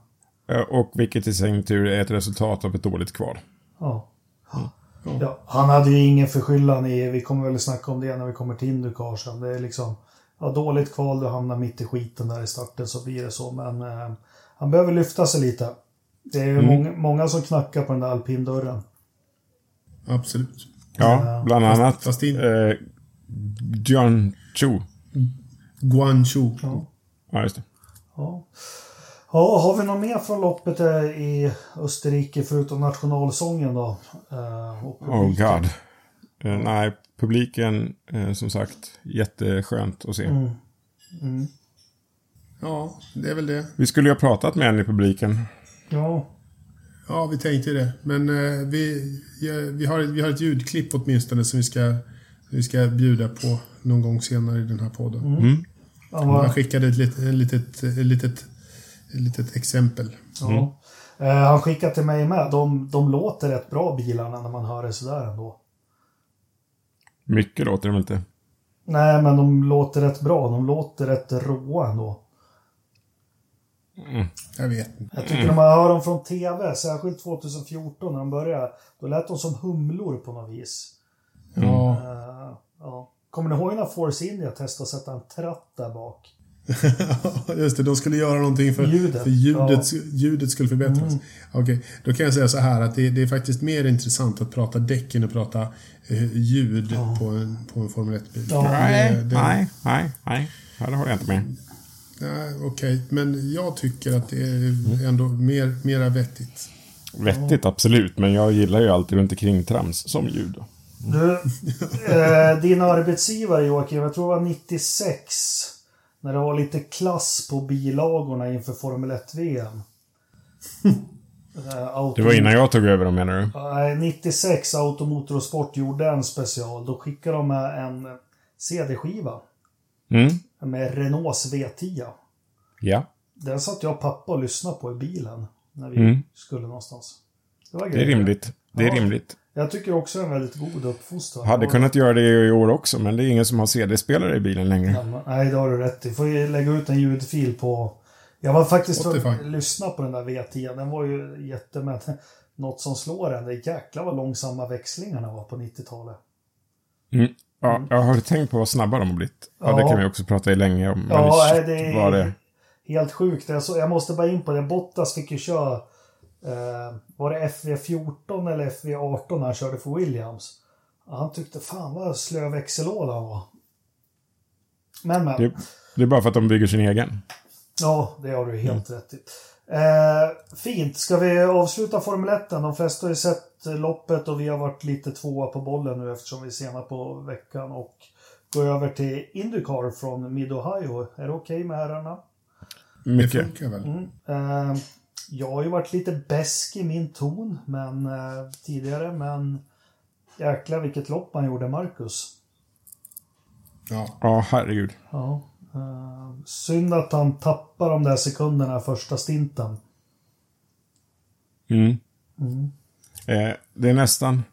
Eh, Och vilket i sin tur är ett resultat av ett dåligt kval. Ja. Ja, han hade ju ingen förskyllan i, vi kommer väl snacka om det när vi kommer till Indycar sen. Det är liksom, ja, dåligt kval, du hamnar mitt i skiten där i starten så blir det så. Men eh, han behöver lyfta sig lite. Det är Mm. många, många som knackar på den där alpindörren. Absolut. Ja, bland annat fast in- eh, Chu. Guangzhou. Ja. Ja, just det. Ja. ja, har vi något mer från loppet i Österrike förutom nationalsången då? Eh, Oh god. Eh, nej, publiken, eh, som sagt, jätteskönt att se. Mm. Mm. Ja, det är väl det. Vi skulle ju ha pratat med en i publiken. Ja, Ja, vi tänkte det. Men eh, vi, ja, vi, har, vi har ett ljudklipp åtminstone som vi ska, vi ska bjuda på någon gång senare i den här podden. han Jag var, skickade ett, lit- ett, litet, ett, litet, ett litet exempel. ja. Eh, han skickade till mig med. De, de låter rätt bra bilarna när man hör det sådär ändå. Mycket låter de inte. Nej, men de låter rätt bra. De låter rätt råa ändå. Jag vet inte. Jag tycker när man hör dem från TV, särskilt 2014 när de började, då lät de som humlor på något vis. Ja, Eh, ja. Kommer ni ihåg när Force India testade att sätta en tratt där bak? just det. De skulle göra någonting för Ljudet. för ljudet, ljudet skulle förbättras. Okej, då kan jag säga så här att det, det är faktiskt mer intressant att prata däck än att prata eh, ljud på, en, på en Formel 1-bil. Ja. Nej, det- nej, nej, nej. Här håller jag inte med. Nej, Okej, men jag tycker att det är ändå mer, mera vettigt. Vettigt, absolut. Men jag gillar ju alltid runt omkring trams som ljud. Du, eh, din arbetsgivare Joakim, jag tror det var 96, när det var lite klass på bilagorna inför Formel 1-VM. Eh, auto- Det var innan jag tog över dem menar du? Nej, 96 Automotor och Sport gjorde en special. Då skickade de med en CD-skiva Mm, med Renaults V10. ja. Den satt jag och pappa och lyssnade på i bilen när vi Mm. skulle någonstans. Det, var Det är rimligt. Det är Ja. rimligt. Jag tycker också en väldigt god uppfostran. Hade kunnat göra det i år också, men det är ingen som har CD-spelare i bilen längre. Nej, det har du rätt i. Får lägga ut en ljudfil på... Jag var faktiskt för Spotify. att lyssna på den där V10. Den var ju jätte... Men något som slår en, det är jäklar vad långsamma växlingarna var på 90-talet. Mm. Ja, jag har tänkt på vad snabba de har blivit. Ja, det Ja. kan vi också prata i länge om. Ja, shit, det är det helt sjukt. Jag, så, jag måste bara in på det. Bottas fick ju köra... Eh, var det FV14 eller FV18 när han körde för Williams? Han tyckte fan vad slö växellåda han var. Men men. det, det är bara för att de bygger sin egen. Ja, det har du helt rätt i. Eh, fint. Ska vi avsluta Formel 1? De flesta har ju sett loppet och vi har varit lite tvåa på bollen nu eftersom vi är sena på veckan och gå över till Indycar från Mid-Ohio. Är det okej med herrarna? Det Mycket. funkar väl. Eh, jag har ju varit lite besk i min ton men, eh, tidigare, men jäklar vilket lopp man gjorde, Marcus. Ja. Ja, herregud. Ja. Eh, synd att han tappar de där sekunderna första stinten. Mm. Eh, det är nästan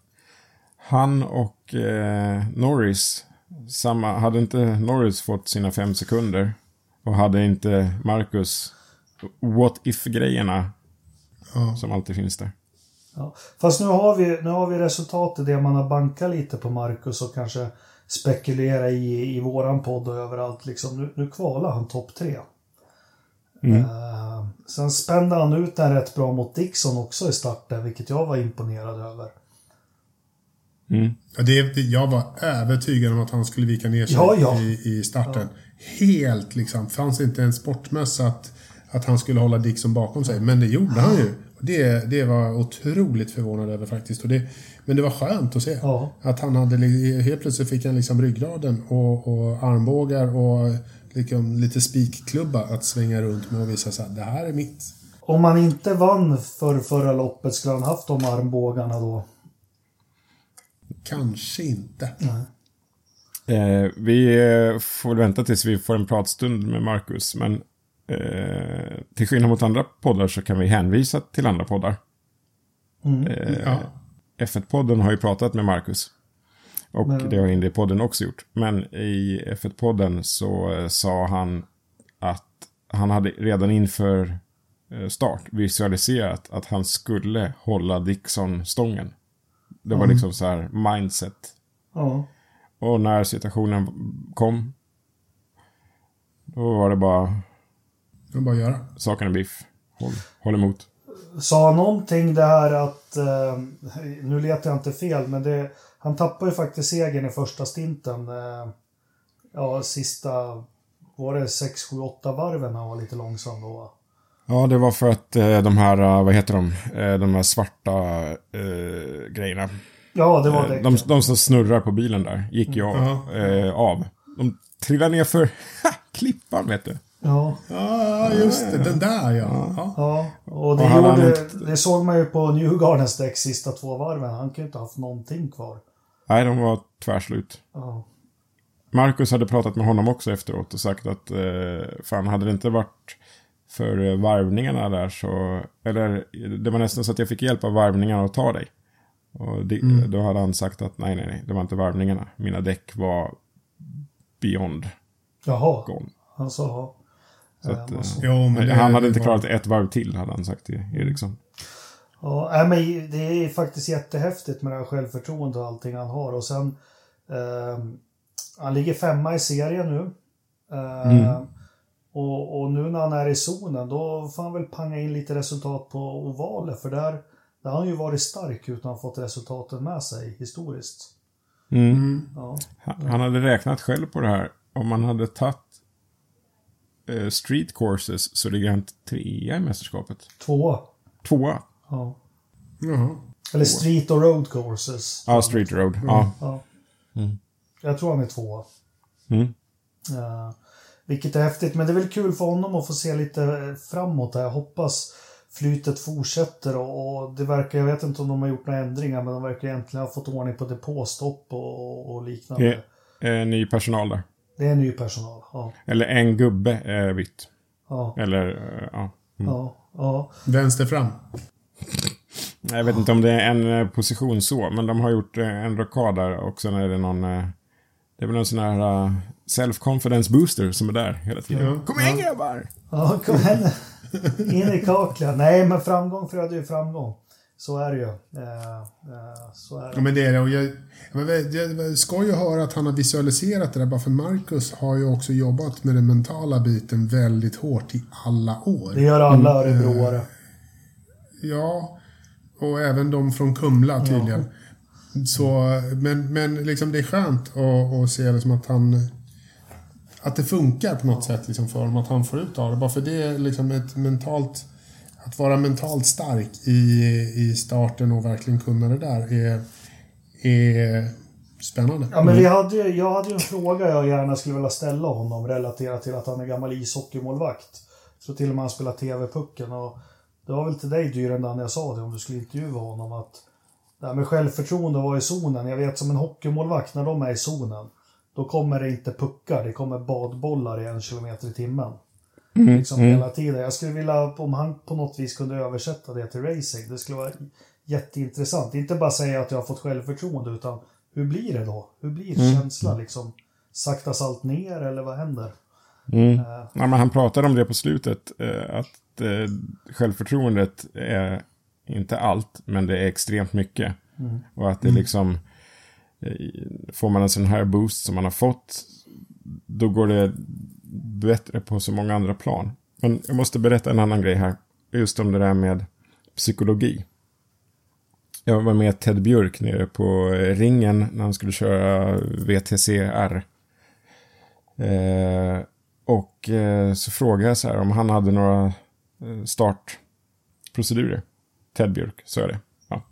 han och eh, Norris. Samma, hade inte Norris fått sina fem sekunder och hade inte Marcus what if-grejerna Ja. som alltid finns där. Ja. Fast nu har, vi, nu har vi resultatet, det man har bankat lite på Marcus och kanske spekulera i, i våran podd och överallt. Liksom. Nu, nu kvalar han topp tre. Eh, sen spände han ut den rätt bra mot Dixon också i starten, vilket jag var imponerad över. Mm. Ja, det, det, jag var övertygad om att han skulle vika ner sig Ja, ja. I, i starten. Helt liksom. Fanns inte en sportmössa att, att han skulle hålla Dixon bakom sig. Men det gjorde han ju. Det, det var otroligt förvånad över faktiskt. Och det, men det var skönt att se. Ja. Att han hade, helt plötsligt fick han liksom ryggraden och, och armbågar och liksom lite spikklubba att svänga runt med och visa så här, det här är mitt. Om han inte vann för förra loppet, skulle han haft de armbågarna då? Kanske inte. Eh, vi eh, får vänta tills vi får en pratstund med Marcus, men eh, till skillnad mot andra poddar så kan vi hänvisa till andra poddar. Eh, Ja. F1-podden har ju pratat med Marcus. Och Men- det har Indy-podden också gjort. Men i F1-podden så eh, sa han att han hade redan inför start visualiserat att han skulle hålla Dixon-stången. Det var liksom så här mindset. Ja. Och när situationen kom, då var det bara Det var bara att göra. saken är biff. Håll, håll emot. Sa någonting det här att, eh, nu letar jag inte fel, men det, han tappade ju faktiskt segern i första stinten. Eh, ja, sista, var det 6, 7, 8 varven han var lite långsam då? Ja, det var för att eh, de här, eh, vad heter de, eh, de här svarta eh, grejerna. Ja, det var Eh, det. de, de som snurrar på bilen där gick ju av. Ja. Eh, av. De trillade ner för klippan, vet du. Ja, Ja, just det. Den där ja. ja. ja. Och det, Och gjorde, inte- det såg man ju på Newgardens däck sista två varven. Han kunde inte ha haft någonting kvar. Nej, de var tvärslut. Ja. Marcus hade pratat med honom också efteråt och sagt att eh, fan, hade det inte varit för varvningarna där så... Eller det var nästan så att jag fick hjälp av varvningarna att ta dig. Och det, då hade han sagt att nej, nej, nej, det var inte varvningarna. Mina däck var beyond Jaha, gone. han sa att, vad eh, det- han hade inte klarat ett varv till, hade han sagt till Eriksson. Ja, men det är faktiskt jättehäftigt med det här självförtroendet och allting han har. Och sen, ehm, han ligger femma i serien nu. Ehm, och, och nu när han är i zonen, då får han väl panga in lite resultat på ovaler. För där, där har han ju varit stark utan att ha fått resultaten med sig historiskt. Mm. Ja, Han, han hade räknat själv på det här. Om man hade tagit eh, street courses så ligger han trea i mästerskapet. tvåa. Tvåa. Ja. Jaha. Eller street och road courses. Ja, street road. Ja. Ja. Jag tror han är tvåa. Mm. Eh, vilket är häftigt, men det är väl kul för honom att få se lite eh, framåt här. Jag hoppas flytet fortsätter och, och det verkar, jag vet inte om de har gjort några ändringar, men de verkar egentligen ha fått ordning på depåstopp och, och liknande. Det är ny personal där. Det är ny personal. Ja, Eller en gubbe är vitt. ja, Eller, eh, ja. ja, ja. Vänster fram. Jag vet inte om det är en eh, position så, men de har gjort eh, en rockad där och sen är det någon... Det är väl någon sån här self-confidence booster som är där hela tiden. Ja. Kom igen grabbar! ja kom igen. In i kaklet. Nej, men framgång föder ju framgång. Så är det ju. Eh, eh, så är Ja, det. men det är det. Och jag, jag, jag ska ju höra att han har visualiserat det där. Bara för Marcus har ju också jobbat med den mentala biten väldigt hårt i alla år. Det gör alla örebroare. Ja, och även de från Kumla tydligen. Så, men, men liksom det är skönt att, att se liksom att han... Att det funkar på något sätt liksom för honom, att han får ut av det. Bara för det är liksom ett mentalt... Att vara mentalt stark i, i starten och verkligen kunna det där är, är spännande. Ja, men vi hade, ju- jag hade ju en fråga jag gärna skulle vilja ställa honom relaterat till att han är gammal ishockeymålvakt. Så till och med han spelar TV-pucken och det var väl till dig Dyren när jag sa det om du skulle intervjua honom att det här med självförtroende att vara i zonen. Jag vet som en hockeymålvakt när de är i zonen. Då kommer det inte puckar, det kommer badbollar i en kilometer i timmen. Liksom hela tiden. Jag skulle vilja, om han på något vis kunde översätta det till racing. Det skulle vara jätteintressant. Inte bara säga att jag har fått självförtroende utan hur blir det då? Hur blir känslan liksom? Saktas allt ner eller vad händer? Mm. Eh, Ja, men han pratade om det på slutet. Eh, att eh, självförtroendet är inte allt, men det är extremt mycket. Och att det liksom... Eh, får man en sån här boost som man har fått, då går det bättre på så många andra plan. Men jag måste berätta en annan grej här. Just om det där med psykologi. Jag var med Ted Björk nere på eh, ringen när han skulle köra VTCR. Eh, och eh, så frågade jag så här om han hade några eh, startprocedurer. Ted Björk, sa jag det. Ja.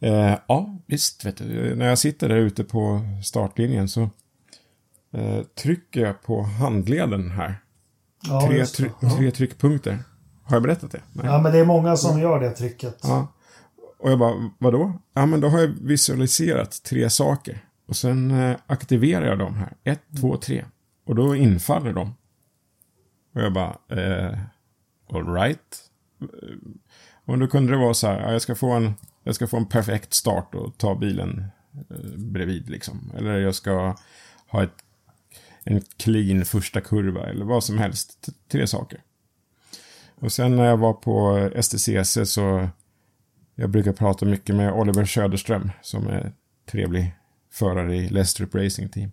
Eh, ja, visst. Vet du. När jag sitter där ute på startlinjen så eh, trycker jag på handleden här. ja, tre, try- tre tryckpunkter. Har jag berättat det? Nej. ja, men det är många som gör det tricket. Ja. Och jag bara, vadå? Ja, men då har jag visualiserat tre saker. Och sen eh, aktiverar jag dem här. Ett, två, tre. Och då infaller de. Och jag bara, eh, all right. Och då kunde det vara så här, ja, jag ska få en, jag ska få en perfekt start och ta bilen eh, bredvid liksom. Eller jag ska ha ett, en clean första kurva eller vad som helst. Tre saker. Och sen när jag var på STCC så jag brukar prata mycket med Oliver Söderström som är trevlig förare i Lestrup Racing Team.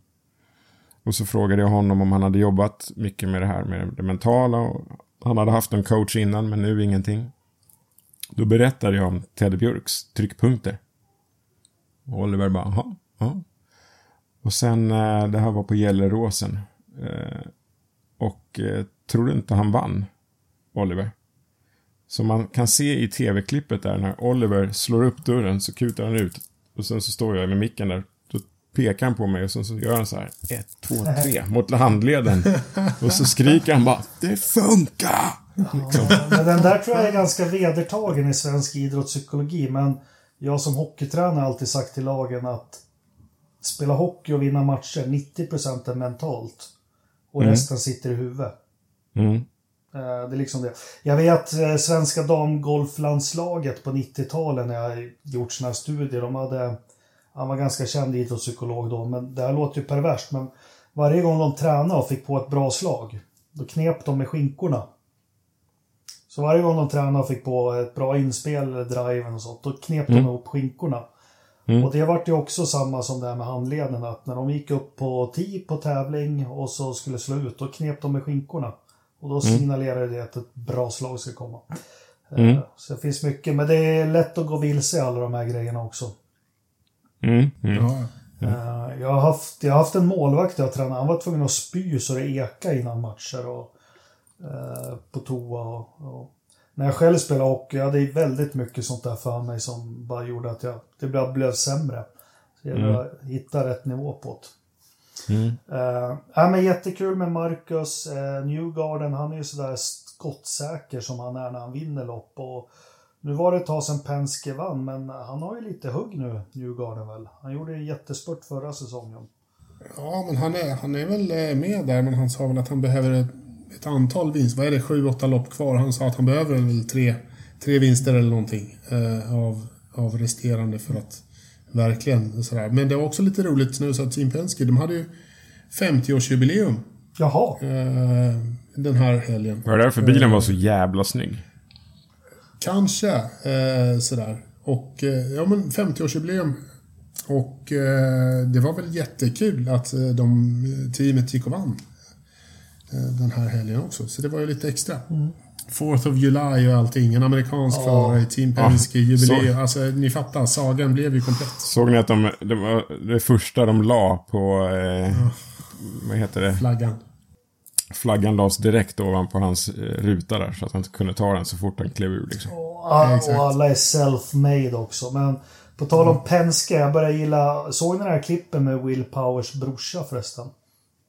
Och så frågade jag honom om han hade jobbat mycket med det här med det mentala. Och han hade haft en coach innan men nu ingenting. Då berättade jag om Ted Björks tryckpunkter. Och Oliver bara, jaha, ja. Och sen, eh, det här var på Gelleråsen. Eh, och eh, tror du inte han vann, Oliver? Som man kan se i tv-klippet där när Oliver slår upp dörren så kutar han ut. Och sen så står jag med micken där. Då pekar han på mig och sen så gör han så här. Ett, två, tre. Mot handleden. Och så skriker han bara. Det funkar! Liksom. Men den där tror jag är ganska vedertagen i svensk idrottspsykologi. Men jag som hockeytränare har alltid sagt till lagen att spela hockey och vinna matcher, 90% är mentalt. Och resten sitter i huvudet. Mm. Eh, Det är liksom det. Jag vet eh, svenska damgolflandslaget på 90-talet när jag gjort såna här studier. De hade, han var ganska känd idrottspsykolog då, men det här låter ju perverst. Men varje gång de tränade och fick på ett bra slag, då knep de med skinkorna. Så varje gång de tränade och fick på ett bra inspel eller driven och sånt, då knep de ihop skinkorna. Och det vart ju också samma som det här med handleden, att när de gick upp på tee på tävling och så skulle slå ut, då knep de med skinkorna. Och då signalerade det att ett bra slag ska komma. Eh, Så det finns mycket, men det är lätt att gå vilse i alla de här grejerna också. Mm. Mm. Ja, Eh, Jag har haft, jag har haft en målvakt jag tränade, han var tvungen att spy så det eka innan matcher och eh, på toa och, och när jag själv spelade hockey, jag hade väldigt mycket sånt där för mig som bara gjorde att jag, det blev, blev sämre. Så jag mm. hitta rätt nivå på det. Mm. Uh, ja, men jättekul med Marcus uh, Newgarden. Han är ju sådär skottsäker som han är när han vinner lopp. Och nu var det ett tag sedan Penske vann, men han har ju lite hugg nu, Newgarden väl. Han gjorde en jättespurt förra säsongen. ja men han är, han är väl eh, med där, men han sa väl att han behöver ett, antal vinster. Vad är det? Sju, åtta lopp kvar. Han sa att han behöver väl tre, tre vinster eller någonting eh, av, av resterande för att verkligen sådär. Men det var också lite roligt nu så att Team Penske, de hade ju 50-årsjubileum Jaha, eh, den här helgen. Var det därför bilen var så jävla snygg? Kanske eh, sådär. Och eh, ja men 50-årsjubileum. Och eh, det var väl jättekul att eh, de, teamet gick och vann eh, den här helgen också. Så det var ju lite extra. Fourth of July och allting. En amerikansk Ja. förare i Team Penske, Ja, jubileum. så- Alltså ni fattar, sagan blev ju komplett. Såg ni att de, det var det första de la på, eh, vad heter det, Flaggan. flaggan lades direkt ovanpå hans eh, ruta där så att han inte kunde ta den så fort han klev ur liksom. och, all, exakt. och alla är self-made också. Men På tal om Penske, jag börjar gilla... Såg ni den här klippen med Will Powers brorsa förresten?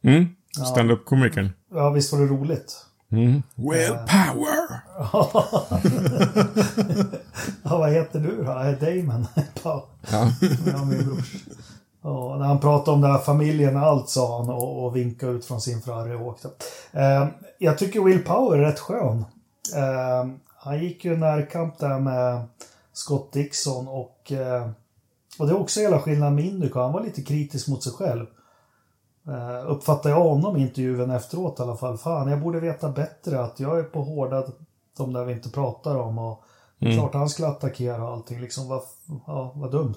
Mm. Stand-up-komikern. Ja, visst var det roligt? Mm. Will power! Ja, vad heter du då? Är Damon? Ja, Ja. min brors. Ja, när han pratade om den här familjen, allt sa han och, och vinkade ut från sin Ferrari och åkte. Eh, jag tycker Will Power är rätt skön. Eh, han gick ju närkamp där med Scott Dixon och, eh, och det är också hela skillnaden med Indycar. Han var lite kritisk mot sig själv. Uh, uppfattar jag honom i intervjun efteråt i alla fall. Fan, jag borde veta bättre att jag är på hårda, de där vi inte pratar om. Och Klart han skulle attackera och allting. Liksom, vad, ja, vad dumt.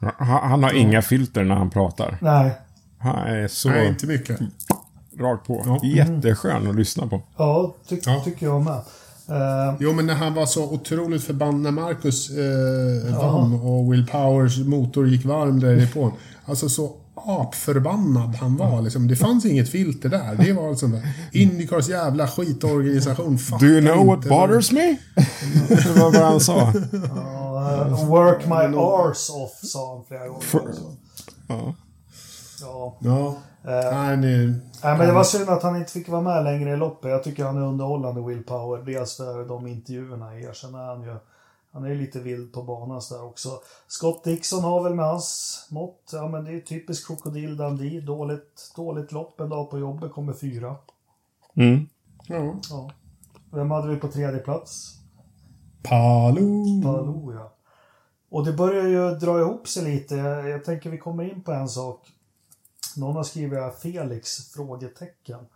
Han, han har inga filter när han pratar. Nej, Han är så Nej, inte mycket. rakt på. Ja. Jätteskön att lyssna på. ja, ty Ja. tycker jag med. Eh, Jo, men när han var så otroligt förbannad när Marcus eh, vann och Will Powers motor gick varm därifrån. Alltså så apförbannad han var. Liksom. Det fanns inget filter där. Det var alltså där. Indycars jävla skitorganisation. Do you know what bothers me? det var vad han sa. ja, work my arse off, sa han flera gånger. För- också. Ja. Ja. Ja. Nej, nu... Nej, men det var synd att han inte fick vara med längre i loppet. Jag tycker han är underhållande, Will Power. Dels för de intervjuerna i er. Sen är han ju... Han är ju lite vild på banan så där också. Scott Dixon har väl med hans mått. Ja, men det är typiskt krokodil Dundee. Dåligt, dåligt lopp en dag på jobbet. Kommer fyra. Mm. Ja. Ja. Vem hade vi på tredje plats? Palou. Palou, ja. Och det börjar ju dra ihop sig lite. Jag, jag tänker vi kommer in på en sak. Någon har skrivit här Felix? Frågetecken.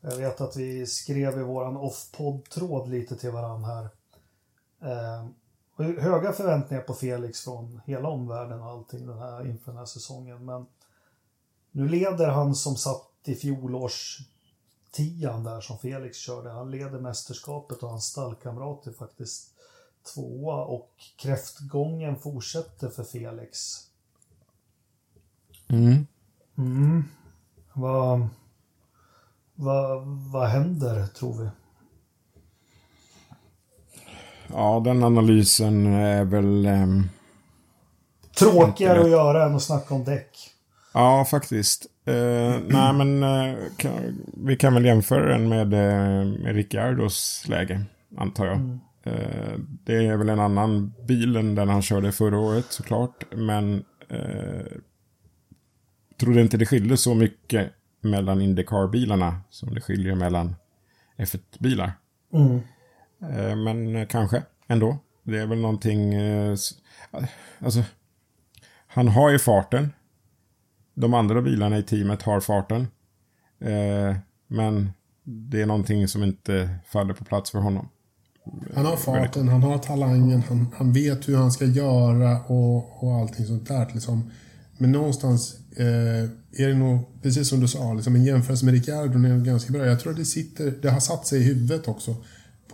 Jag vet att vi skrev i våran off-podd-tråd lite till varandra här. Eh, och höga förväntningar på Felix från hela omvärlden och allting den här, inför den här säsongen. Men nu leder han som satt i fjolårs tian där som Felix körde. Han leder mästerskapet och hans stallkamrat är faktiskt tvåa och kräftgången fortsätter för Felix. Mm. Mm. Vad, vad, vad händer, tror vi? Ja, den analysen är väl... ehm, Tråkigare att göra än att snacka om däck. Ja, faktiskt. Eh, nej, men eh, kan, vi kan väl jämföra den med, eh, med Ricciardos läge, antar jag. Eh, det är väl en annan bil än den han körde förra året såklart, men trodde inte det skiljer så mycket mellan Indycar-bilarna som det skiljer mellan F1-bilar. Mm. Eh, Men kanske ändå. Det är väl någonting... eh, Alltså, han har ju farten. De andra bilarna i teamet har farten. Eh, Men det är någonting som inte faller på plats för honom. Han har farten, han har talangen, han, han vet hur han ska göra och, och allting sånt där. Liksom. Men någonstans eh, är det nog, precis som du sa, liksom en jämförelse med Ricciardo är ganska bra. Jag tror att det sitter, det har satt sig i huvudet också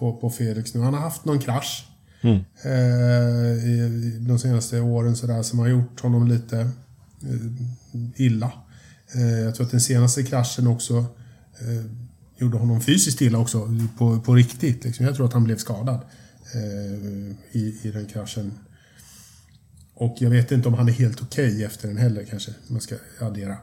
på, på Felix nu. Han har haft någon krasch eh, i, i de senaste åren sådär som har gjort honom lite eh, illa. Eh, jag tror att den senaste kraschen också eh, gjorde honom fysiskt illa också, på, på riktigt. Liksom. Jag tror att han blev skadad eh, i, i den kraschen. Och jag vet inte om han är helt okej efter den heller kanske, man ska addera.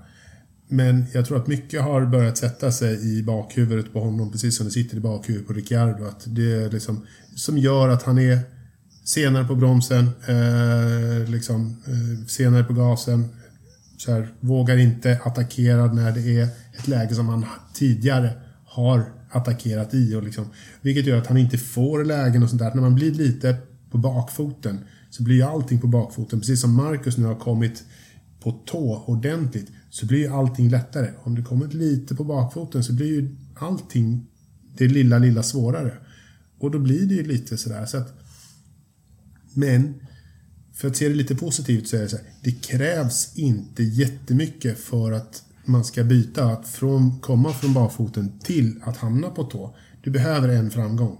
Men jag tror att mycket har börjat sätta sig i bakhuvudet på honom, precis som det sitter i bakhuvudet på Ricciardo. Att det är liksom, som gör att han är senare på bromsen, eh, liksom, eh, senare på gasen. Så här, vågar inte attackera när det är ett läge som han tidigare har attackerat i. Och liksom, vilket gör att han inte får lägen och sånt där. När man blir lite på bakfoten så blir ju allting på bakfoten. Precis som Marcus nu har kommit på tå ordentligt så blir ju allting lättare. Om du kommer lite på bakfoten så blir ju allting det lilla, lilla svårare. Och då blir det ju lite sådär. Så att, men för att se det lite positivt så är det så här. Det krävs inte jättemycket för att man ska byta. Att från, komma från bakfoten till att hamna på tå. Du behöver en framgång.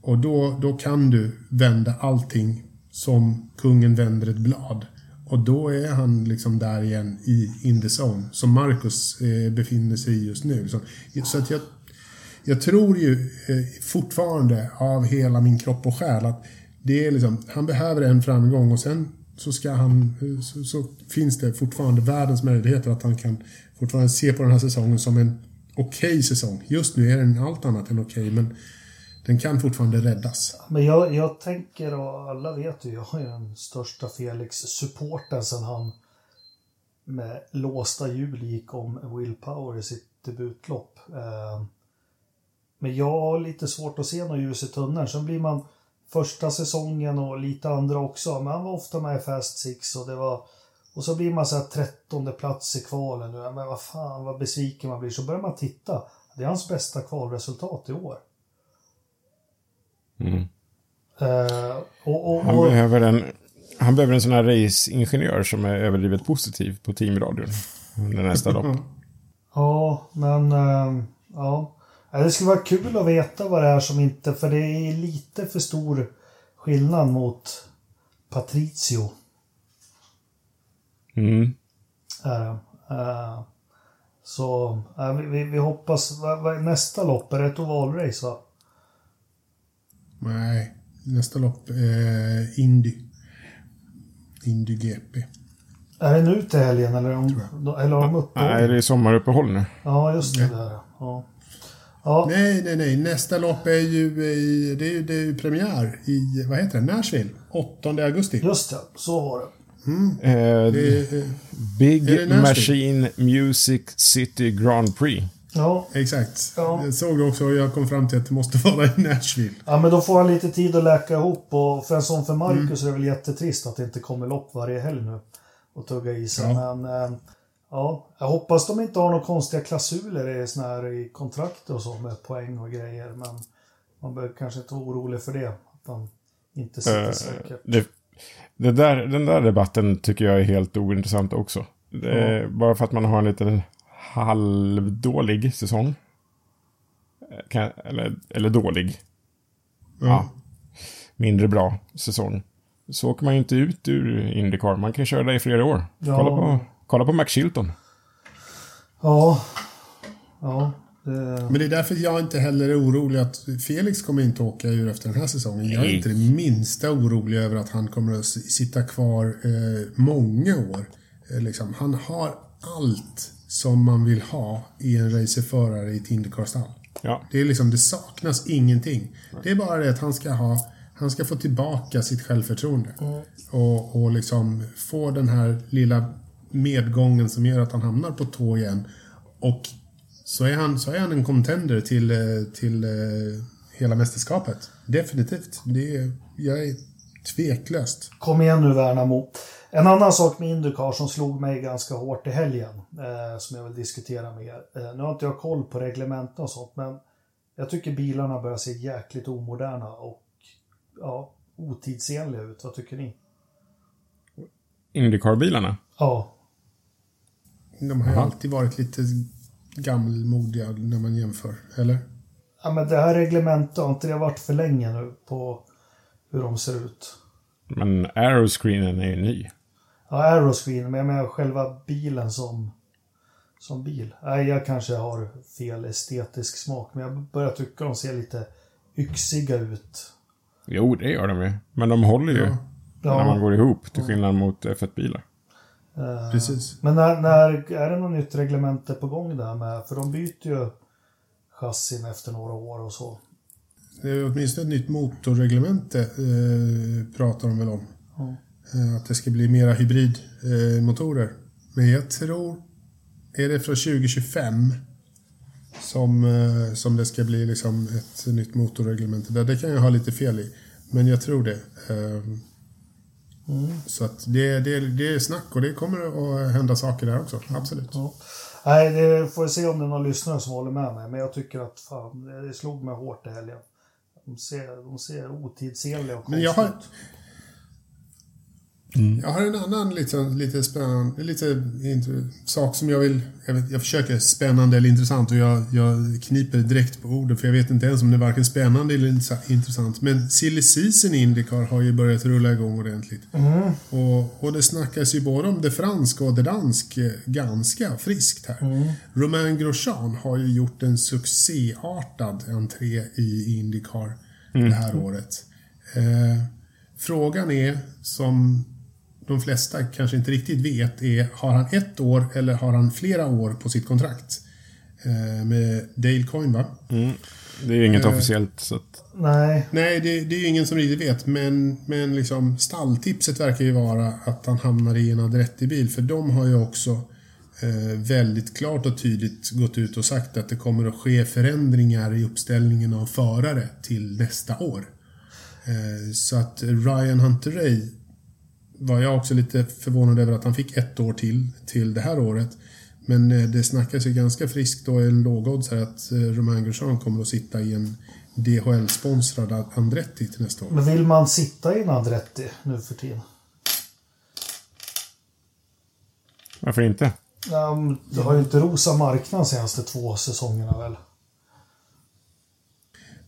Och då, då kan du vända allting som kungen vänder ett blad. Och då är han liksom där igen i in the zone. Som Marcus eh, befinner sig i just nu. Så, så att jag, jag tror ju eh, fortfarande av hela min kropp och själ att det är liksom, han behöver en framgång och sen så ska han... Eh, så, så finns det fortfarande världens möjligheter att han kan fortfarande se på den här säsongen som en okej säsong. Just nu är den allt annat än okej, men den kan fortfarande räddas. Men jag, jag tänker, och alla vet ju, jag är den största Felix-supporten sen han med låsta hjul gick om Will Power i sitt debutlopp. Eh, men jag har lite svårt att se något ljus i tunneln. Sen blir man första säsongen och lite andra också. Men han var ofta med i Fast Six och det var... Och så blir man så här trettonde plats i kvalen. Men vad fan vad besviken man blir. Så börjar man titta. Det är hans bästa kvalresultat i år. Mm. Eh, och, och, Han, och, behöver en, han behöver en sån här raceingenjör som är överdrivet positiv på teamradion under nästa lopp. Ja, men ehm, ja. Det skulle vara kul att veta vad det är som inte, för det är lite för stor skillnad mot Patricio. Mm. Det. Eh, så ja, vi, vi, hoppas, vad, vad nästa lopp? Är det ett ovalrace va? Nej, nästa lopp är Indy. Indy GP. Är det nu till helgen eller, om, eller har de uppehåll? Nej, det är sommaruppehåll nu. Ja, just det. Där. Ja. Ja, Nej, nej, nej. Nästa lopp är ju, i, det är ju, det är ju premiär i, vad heter det, Nashville. 8 augusti. just det. Så var det. Eh, Det är, Big det? Machine Music City Grand Prix. Ja. exakt. Ja. Jag såg det också och jag kom fram till att det måste vara i Nashville. Ja, men då får han lite tid att läka ihop och för en sån för Marcus är det väl jättetrist att det inte kommer lopp varje helg nu och tugga i sig. Ja. Men eh, ja, jag hoppas de inte har några konstiga klausuler i, såna här, i kontrakt och så med poäng och grejer. Men man behöver kanske inte vara orolig för det. Att de inte sitter Eh, säkert. det, det där, den där debatten tycker jag är helt ointressant också. Det är, Bara för att man har en liten halvdålig säsong. Eh, Kan, eller, eller dålig. Ja. Mindre bra säsong. Så åker man ju inte ut ur Indycar. Man kan köra där i flera år. Ja. Kolla, på, kolla på Max Chilton. Ja. Ja. Det, Men det är därför jag inte heller är orolig att Felix kommer inte åka ur efter den här säsongen. Jag är Nej. inte det minsta orolig över att han kommer att sitta kvar eh, många år. Eh, liksom, han har allt som man vill ha i en racerförare i ett Indycar-stall. Ja. Det, är liksom, det saknas ingenting. Det är bara det att han ska ha han ska få tillbaka sitt självförtroende. Och, och liksom få den här lilla medgången som gör att han hamnar på tå igen. Och så är han, så är han en contender till, eh, till eh, hela mästerskapet. Definitivt. Det är, jag är tveklöst. Kom igen nu Värnamo. En annan sak med Indycar som slog mig ganska hårt i helgen, eh, som jag vill diskutera med er. Eh, nu har inte jag koll på reglementen och sånt, men jag tycker bilarna börjar se jäkligt omoderna och ja, otidsenliga ut. Vad tycker ni? Indycar-bilarna. Ja, De har ju alltid varit lite gammelmodiga när man jämför, eller? ja men det här reglementet har inte det varit för länge nu på hur de ser ut. Men aeroscreenen är ju ny. Ja, aeroscreen, men jag menar själva bilen som, som bil. Nej, jag kanske har fel estetisk smak, men jag börjar tycka de ser lite yxiga ut. Jo, det gör de ju. Men de håller ju Ja. när man Ja, går ihop, till skillnad mot F1-bilar. eh, Precis. men när, när är det något nytt reglemente på gång där med? För de byter ju chassin efter några år och så. Det är åtminstone ett nytt motorreglemente eh, pratar de väl om. Ja. Eh, att det ska bli mera hybridmotorer. Eh. Men jag tror... Är det från 2025 som, eh, som det ska bli liksom ett nytt motorreglemente? Det, det kan jag ha lite fel i. Men jag tror det. Eh, Så att det, det, det är snack och det kommer att hända saker där också. Absolut. Ja. Nej, det får jag se om det är någon lyssnare som håller med mig. Men jag tycker att fan, det slog mig hårt i helgen. De ser, de ser otidsenliga och konstiga har- ut. Jag har en annan lite, lite spännande, lite sak som jag vill, jag, vet, jag försöker spännande eller intressant och jag, jag kniper direkt på orden för jag vet inte ens om det är varken spännande eller intressa- intressant. Men silly season i Indycar har ju börjat rulla igång ordentligt. Och, och det snackas ju både om det franska och det dansk eh, ganska friskt här. Romain Grosjean har ju gjort en succéartad entré i Indycar det här året. Eh, frågan är, som de flesta kanske inte riktigt vet är, har han ett år eller har han flera år på sitt kontrakt? Eh, med Dale Coyne va? Det är ju inget Eh. officiellt, så att... Nej, Nej, det, det är ju ingen som riktigt vet. Men, men liksom stalltipset verkar ju vara att han hamnar i en Andretti-bil. För de har ju också eh, väldigt klart och tydligt gått ut och sagt att det kommer att ske förändringar i uppställningen av förare till nästa år. Eh, så att Ryan Hunter-Ray var jag också lite förvånad över att han fick ett år till, till det här året. Men eh, det snackas ju ganska friskt och en lågoddsare att eh, Romain Grosjean kommer att sitta i en DHL-sponsrad Andretti till nästa år. men vill man sitta i en Andretti nu för tiden? Varför inte? Um, det har ju inte rosa marknaden senaste två säsongerna väl?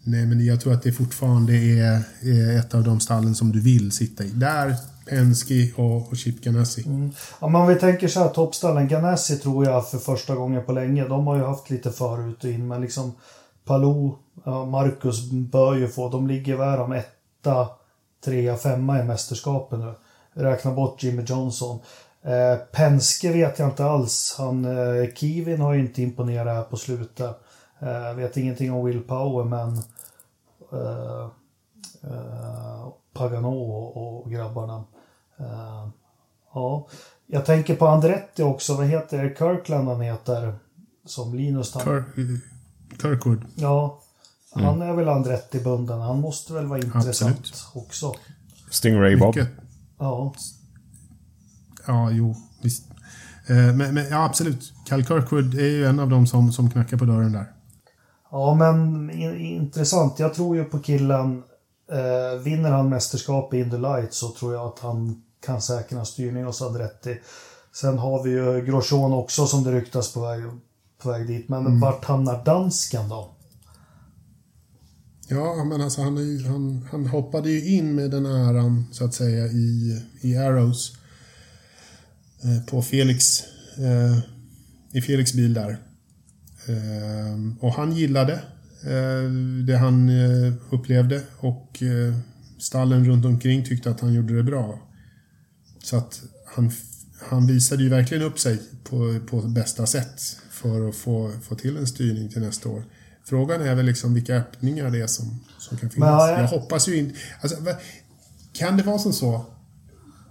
Nej, men jag tror att det fortfarande är, är ett av de stallen som du vill sitta i. Där, Penske och, och Chip Ganassi. Mm. Ja, men om vi tänker så här, toppstallen. Ganassi tror jag för första gången på länge. De har ju haft lite förut och in, men liksom Palou, Marcus bör ju få. De ligger väl om etta, trea, femma i mästerskapen nu. Räkna bort Jimmy Johnson. Eh, Penske vet jag inte alls. Han, eh, Kivin har ju inte imponerat här på slutet. Eh, vet ingenting om Will Power, men eh, eh, Pagano och, och grabbarna. Eh, ja, jag tänker på Andretti också. Vad heter det? Kirkland han heter. Som Linus tar. Kirk, Kirkwood. Ja, han är väl Andretti-bunden. Han måste väl vara intressant Absolut. också. Stingray Bob. Mycket. Ja, Ja, jo, visst. Eh, Men, men ja, absolut. Cal Kirkwood är ju en av dem som, som knackar på dörren där. ja men in, intressant. Jag tror ju på killen. Eh, vinner han mästerskap i Indy Light så tror jag att han kan säkra styrning hos Andretti. Sen har vi ju Grosjean också som det ryktas på väg, på väg dit. Men vart hamnar dansken då? Ja, men alltså han, är han, han hoppade ju in med den äran, så att säga, i, i Arrows. Eh, på Felix, eh, i Felix bil där. Eh, och han gillade det han eh, upplevde och eh, stallen runt omkring tyckte att han gjorde det bra. Så att han, han visade ju verkligen upp sig på, på bästa sätt för att få, få till en styrning till nästa år. Frågan är väl liksom vilka öppningar det är som, som kan finnas. jag- hoppas ju inte... Alltså, kan det vara som så?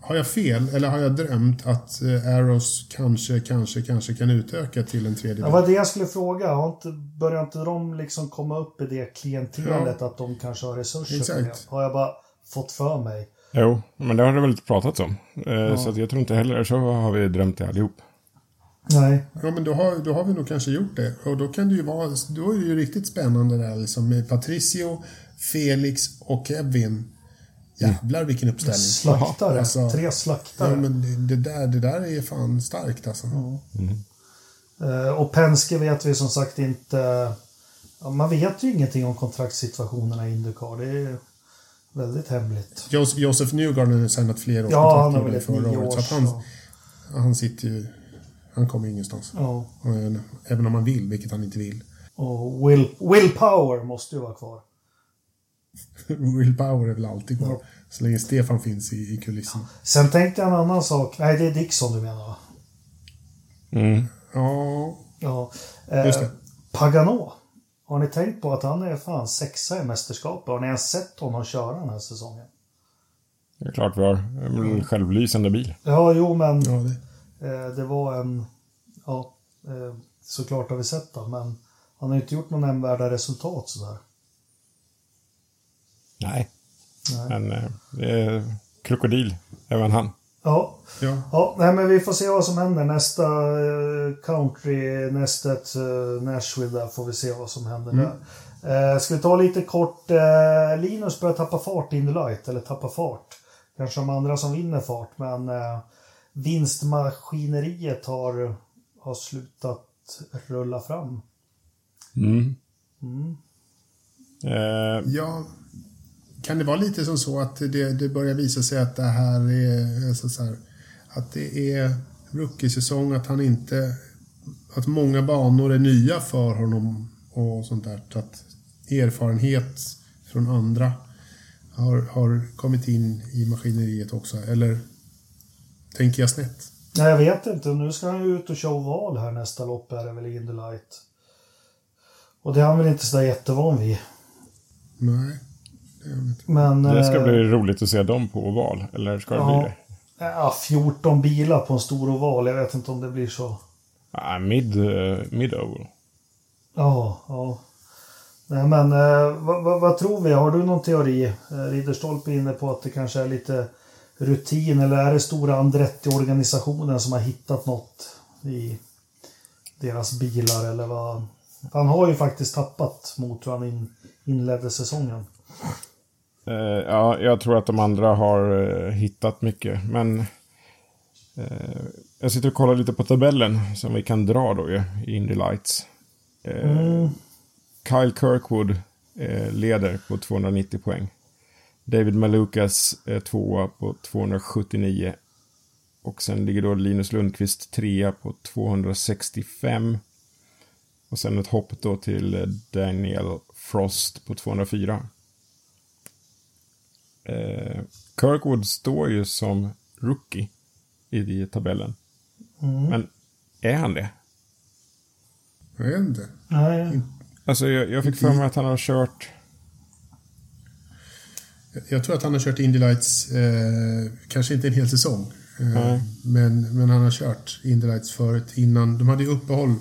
Har jag fel eller har jag drömt att eh, Arrows kanske, kanske, kanske kan utöka till en tredje Det var det jag skulle fråga. Har inte, börjar inte de liksom komma upp i det klientelet att de kanske har resurser för Exakt. det? Har jag bara fått för mig? Jo, men det har det väl pratats om. Eh, Så att jag tror inte heller så har vi drömt det allihop. Nej. Ja, men då har, då har vi nog kanske gjort det. Och då kan det ju vara... Då är det ju riktigt spännande där liksom med Patricio, Felix och Kevin. Jävlar vilken uppställning. Slaktare. Alltså, Tre slaktare. Ja, men det, där, det där är fan starkt alltså. Eh, och Penske vet vi som sagt inte... Man vet ju ingenting om kontraktssituationerna i Indycar. Det är väldigt hemligt. Jos- Joseph Newgarden har signat flera års Ja, han har väl ett nio året. Så han, ja. han sitter ju... Han kommer ingenstans. Ja. Eh, Även om han vill, vilket han inte vill. Och Will, Will Power måste ju vara kvar. Will Power är väl alltid kvar. Ja. Så länge Stefan finns i, i kulissen. Sen tänkte jag en annan sak. Nej, det är Dixon du menar va? Mm. Ja, Ja. Eh, Just det. Pagano. Har ni tänkt på att han är fan sexa i mästerskapet? Har ni ens sett honom köra den här säsongen? Det är klart vi har en självlysande bil. Ja, jo men ja det, eh, det var en... Ja, eh, såklart har vi sett det, men han har inte gjort några nämnvärda resultat sådär. Nej. Nej. Men eh, det är krokodil, även han. Ja, ja. ja nej, men vi får se vad som händer. Nästa eh, country, nästet eh, Nashville, där får vi se vad som händer där. Eh, ska vi ta lite kort. Eh, Linus börjar tappa fart in the light, eller tappa fart. Kanske de andra som vinner fart, men eh, vinstmaskineriet har, har slutat rulla fram. Mm. Mm. Eh, Ja, kan det vara lite som så att det, det börjar visa sig att det här är så här, att det är rookie-säsong, att han inte... Att många banor är nya för honom och sånt där. Så att erfarenhet från andra har, har kommit in i maskineriet också. Eller tänker jag snett? Nej, jag vet inte. Nu ska han ju ut och köra oval här nästa lopp är det väl Indy Light. Och det är han väl inte sådär jättevan vid. Nej. Men... Det ska eh, bli roligt att se dem på oval. Eller ska det Ja. bli det? Ja, 14 bilar på en stor oval. Jag vet inte om det blir så. Ah, mid, uh, mid oval. Ja, ja. Nej, men eh, vad, vad, vad tror vi? Har du någon teori? Eh, Ridderstolpe är inne på att det kanske är lite rutin eller är det stora Andretti-organisationen som har hittat något i deras bilar eller vad? Han har ju faktiskt tappat mot hur han in, inledde säsongen. Eh, ja, jag tror att de andra har eh, hittat mycket. Men eh, jag sitter och kollar lite på tabellen som vi kan dra då ju, i Indy Lights. Eh, Mm. Kyle Kirkwood eh, leder på 290 poäng. David Malukas är tvåa på 279. Och sen ligger då Linus Lundqvist trea på 265. Och sen ett hopp då till Daniel Frost på 204. Eh, Kirkwood står ju som rookie i tabellen. Mm. Men är han det? Jag vet inte. Nej, Alltså jag, jag fick för mig att han har kört... Jag- Jag tror att han har kört Indy Lights, eh, kanske inte en hel säsong. Eh, men, men han har kört Indy Lights förut innan. De hade ju uppehåll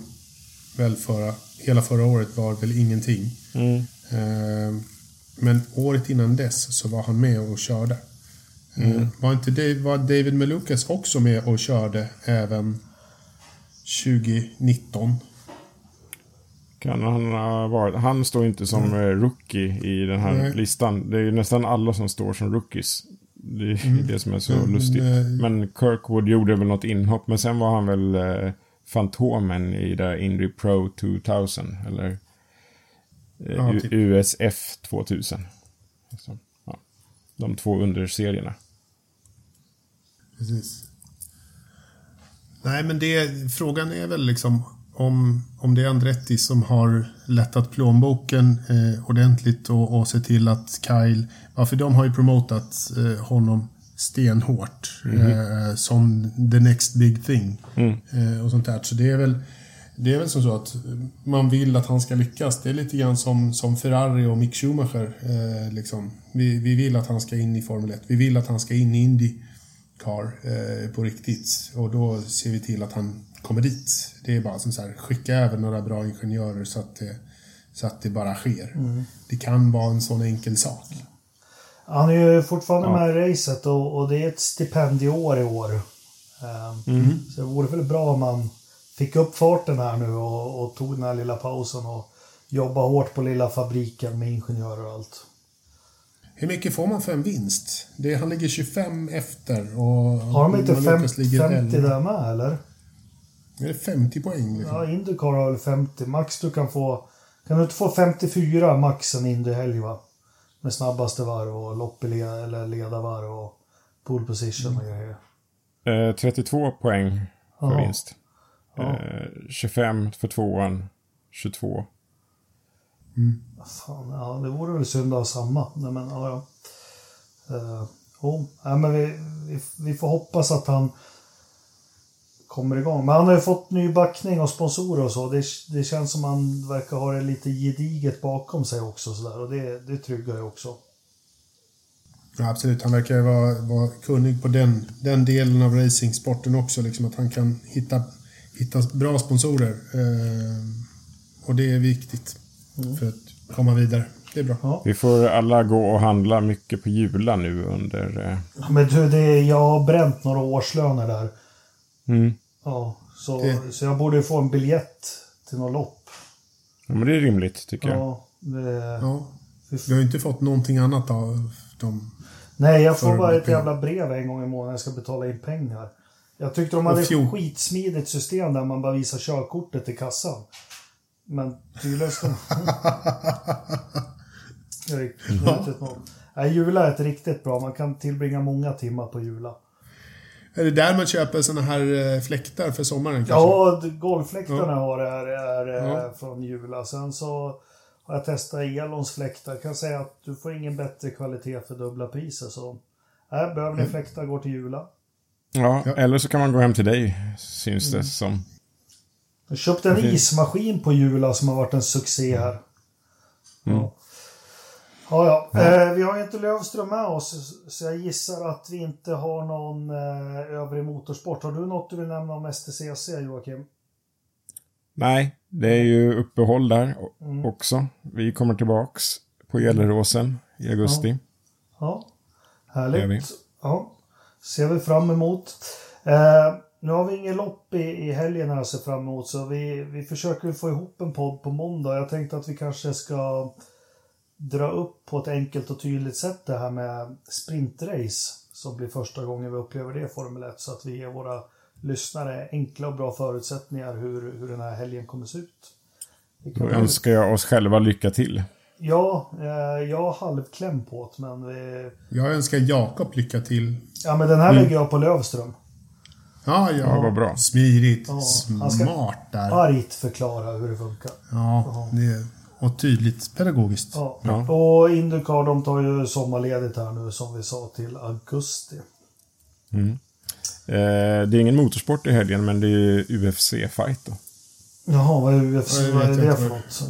väl förra, hela förra året var väl ingenting. Mm. Eh, men året innan dess så var han med och körde. Eh, var, inte Dave, var David Melukas också med och körde även 2019? Kan han ha varit... Han står inte som eh, rookie i den här Nej. listan. Det är ju nästan alla som står som rookies. Det är det som är så Mm, lustigt. eh, Men Kirkwood gjorde väl något inhopp. Men sen var han väl eh, Fantomen i det Indy Pro 2000. Eller Ja, U- typ. USF 2000. Så, ja. De två underserierna. Precis. Nej, men det, frågan är väl liksom om, om det är Andretti som har lättat plånboken eh, ordentligt och, och sett till att Kyle... Ja, för de har ju promotat eh, honom stenhårt eh, som the next big thing. Eh, och sånt där. Så det är väl... Det är väl som så att man vill att han ska lyckas. Det är lite grann som, som Ferrari och Mick Schumacher. Eh, liksom. vi, vi vill att han ska in i Formel 1. Vi vill att han ska in i Indy car eh, på riktigt. Och då ser vi till att han kommer dit. Det är bara som så här, skicka över några bra ingenjörer så att det, så att det bara sker. Det kan vara en sån enkel sak. Han är ju fortfarande med i racet och, och det är ett stipendieår i år. Ehm, Så det vore väl bra om man fick upp farten här nu och, och tog den här lilla pausen och jobba hårt på lilla fabriken med ingenjörer och allt. Hur mycket får man för en vinst? Det, han ligger 25 efter och... Har de inte fem, 50 11. där med eller? Är det 50 poäng? Liksom? Ja, Indycar har väl 50. Max du kan få... Kan du inte få 54 max en Indy-helg va? Med snabbaste varv och lopp eller ledarvarv och pole position och grejer. Eh, 32 poäng för Ja. vinst. Ja. Eh, 25 för tvåan. 22. Fan, ja, det vore väl synd att ha samma. Nej, men, ja, ja. Uh, oh, nej, men vi, vi, vi får hoppas att han kommer igång. Men han har ju fått ny backning och sponsorer och så. Det, det känns som han verkar ha det lite gediget bakom sig också. Så där, och det, det tryggar ju också. Ja, absolut. Han verkar vara, vara kunnig på den, den delen av racingsporten också. Liksom, att han kan hitta, hitta bra sponsorer. Eh, och det är viktigt för att komma vidare. Det är bra. Ja. Vi får alla gå och handla mycket på Jula nu under... Eh, Men du, det, jag har bränt några årslöner där. mm. Ja, så, Det- så jag borde ju få en biljett till något lopp. Ja, men det är rimligt tycker jag. Ja, det, Ja. Du har ju inte fått någonting annat av dem. Nej, jag får bara ett pengar. jävla brev en gång i månaden jag ska betala in pengar. Jag tyckte de hade ett skitsmidigt system där man bara visar körkortet i kassan. Men tydligen ska man... Jag Jula är ett riktigt bra. Man kan tillbringa många timmar på Jula. Är det där man köper såna här eh, fläktar för sommaren kanske? Ja, golffläktarna Ja. har det här är eh, Ja. från Jula. Sen så har jag testat Elons fläktar. Kan säga att du får ingen bättre kvalitet för dubbla priser. Så nej, behöver ni fläktar, går till Jula. Ja, Ja. eller så kan man gå hem till dig, syns det som. Jag köpte en ismaskin på Jula som har varit en succé här. Mm. Ja. Ja, ja. Eh, vi har ju inte Lövström med oss, så jag gissar att vi inte har någon eh, övrig motorsport. Har du något du vill nämna om STCC, Joakim? Nej, det är ju uppehåll där Mm. också. Vi kommer tillbaks på Gelleråsen i augusti. Ja, vi. härligt. Ja, ser vi fram emot. Eh, nu har vi ingen lopp i, i helgen här att se fram emot, så vi, vi försöker få ihop en podd på måndag. Jag tänkte att vi kanske ska dra upp på ett enkelt och tydligt sätt det här med sprintrace som blir första gången vi upplever det i Formel 1 så att vi ger våra lyssnare enkla och bra förutsättningar hur, hur den här helgen kommer se ut. Då önskar jag oss själva lycka till. Ja, eh, jag har halvkläm på det, men vi, Jag önskar Jakob lycka till. Ja, men den här lägger jag på Lövström. Ja, ja. Ja, vad bra. Smidigt. Ja, han ska- Smart där. Argt förklara hur det funkar. Ja, det är, och tydligt pedagogiskt. Ja. Ja. Och Indycar de tar ju sommarledigt här nu som vi sa till augusti. Eh, det är ingen motorsport i helgen, men det är UFC-fight då. Jaha, vad är UFC? Jag Vad är det för något?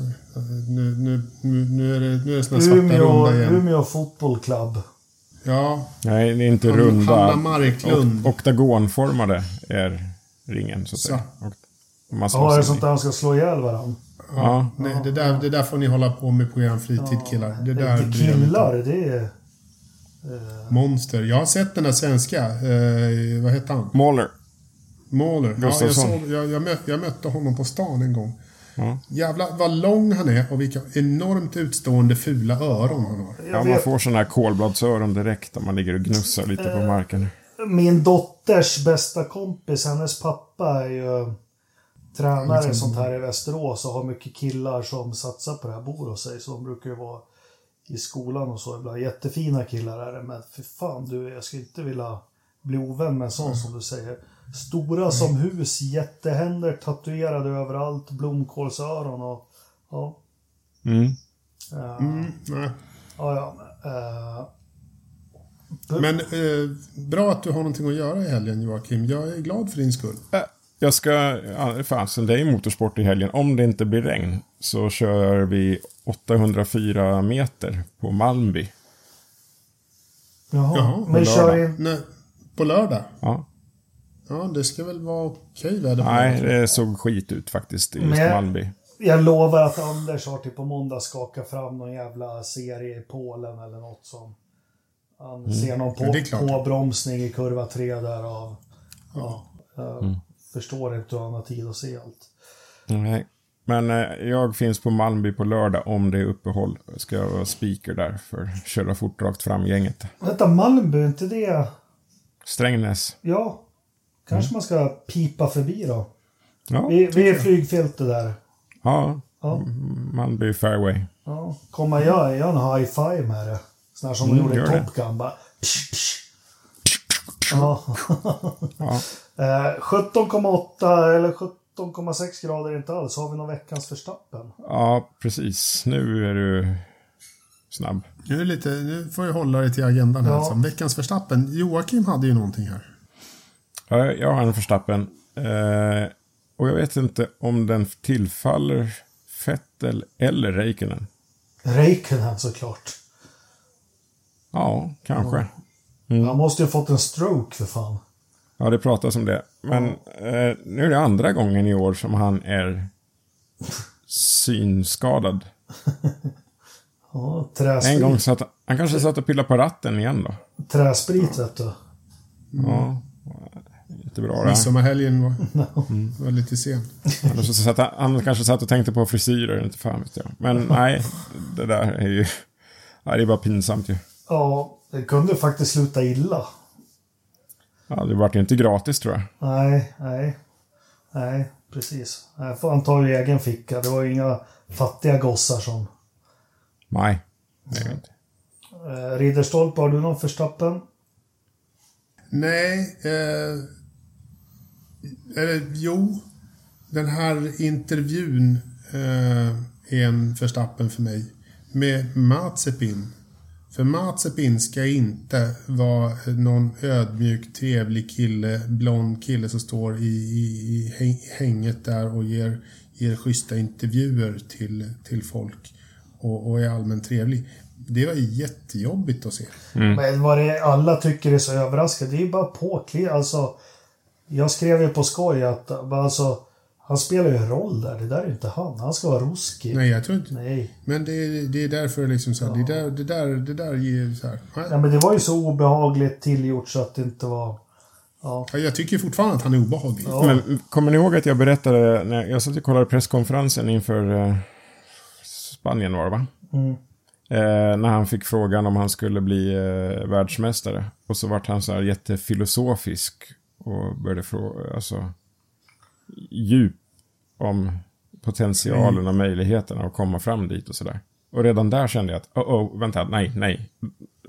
Nu, nu, nu, nu är det, nu är det såna svarta Umeå, runda igen. Umeå Fotboll Club. Ja, Nej, det är inte Hanna runda. Marklund. Ok- oktagonformade är ringen, så att säga. Ja, är det i- sånt där de ska slå ihjäl varandra? Ja, nej, det, där, det där får ni hålla på med på er fritid killar. Det där Inte killar, det är... Monster. Jag har sett den där svenska. Eh, vad heter han? Mahler. Mahler. Ja, jag, såg, jag, jag, mötte, jag mötte honom på stan en gång. Ja. Jävlar vad lång han är och vilka enormt utstående fula öron han har. Ja, man får sådana här kolbladsöron direkt om man ligger och gnussar lite på marken. min dotters bästa kompis, hennes pappa är ju tränare och sånt här i Västerås och har mycket killar som satsar på det här, bor hos sig. Så de brukar ju vara i skolan och så ibland. Jättefina killar är det, men för fan du, jag skulle inte vilja bli ovän med en sån som du säger. Stora som hus, jättehänder tatuerade överallt, blomkålsöron och... Ja, Mm. eh, Mm, nej. ja, ja. eh, Men eh, bra att du har någonting att göra i helgen Joakim. Jag är glad för din skull. Äh, Jag ska, fasen det är motorsport i helgen. Om det inte blir regn så kör vi 804 meter på Malmby. jaha, Jaha, men på kör lördag. in... Nej, på lördag? Ja. Ja, det ska väl vara okej väder Nej, det såg skit ut faktiskt i just Men- Malmby. Jag lovar att Anders har till på måndag skaka fram någon jävla serie i Polen eller något som... Han ser någon på, Ja, påbromsning i kurva 3 där av... Ja, jag förstår inte hur han har tid att se allt. Nej. Men eh, jag finns på Malmby på lördag om det är uppehåll. Ska jag vara speaker där för köra fort rakt fram-gänget. Vänta, Malmö, är inte det... Strängnäs. Ja, kanske man ska pipa förbi då. Ja, Vi, vi är flygfältet där. ja. Ja, Malmby Fairway. ja. Kommer jag göra en high five med det? Sån här som de Mm, gjorde i gör. Top Gun. Bara... psh, psh. Ja. Ja. Eh, 17,8 eller 17,6 grader inte alls. Har vi någon veckans förstappen? ja, precis. Nu är du snabb. Nu, är lite, nu får jag hålla dig till agendan här. Ja. Som veckans förstappen. Joakim hade ju någonting här. Ja, jag har en Verstappen. Eh, och jag vet inte om den tillfaller Vettel eller Räikkönen. Räikkönen såklart. Ja, kanske. Han måste ju ha fått en stroke för fan. Ja, det pratas om det. Men eh, nu är det andra gången i år som han är synskadad. Ja, En träsprit, gång satt han kanske satt och pillade på ratten igen då. träsprit vet du. Ja, inte bra det. här. Midsommarhelgen var, var lite sen. Eller så satt han, han kanske satt och tänkte på frisyrer, inte fan vet jag. Men nej, det där är ju... Ja, det är bara pinsamt ju. Ja, det kunde faktiskt sluta illa. Ja, det vart ju inte gratis tror jag. Nej, nej. Nej, precis. Nej, han tar ju egen ficka. Det var ju inga fattiga gossar som... Nej, det är det inte. Eh, Ridderstolpe, har du någon förstappen? Nej, eh, eller jo. Den här intervjun eh, är en förstappen för mig. Med Mazepin. För Mats Epin ska inte vara någon ödmjuk, trevlig kille, blond kille som står i, i, i häng- hänget där och ger, ger schyssta intervjuer till, till folk och, och är allmänt trevlig. Det var jättejobbigt att se. Men vad det alla tycker är så överraskande, det är ju bara påkli. Alltså, jag skrev ju på skoj att alltså, han spelar ju en roll där. Det där är inte han. Han ska vara ruskig. Nej, jag tror inte... Nej. Men det, det är därför liksom så här, det, där, det, där, det där ger så här. Ja, men det var ju så obehagligt tillgjort så att det inte var... Ja. Ja, Jag tycker fortfarande att han är obehaglig. Ja. Men kommer ni ihåg att jag berättade, när jag satt och kollade presskonferensen inför eh, Spanien var det va? Mm. Eh, när han fick frågan om han skulle bli eh, världsmästare. Och så vart han så här jättefilosofisk och började fråga, alltså djup om potentialen och möjligheterna att komma fram dit och sådär. Och redan där kände jag att, oh, oh, vänta, nej, nej.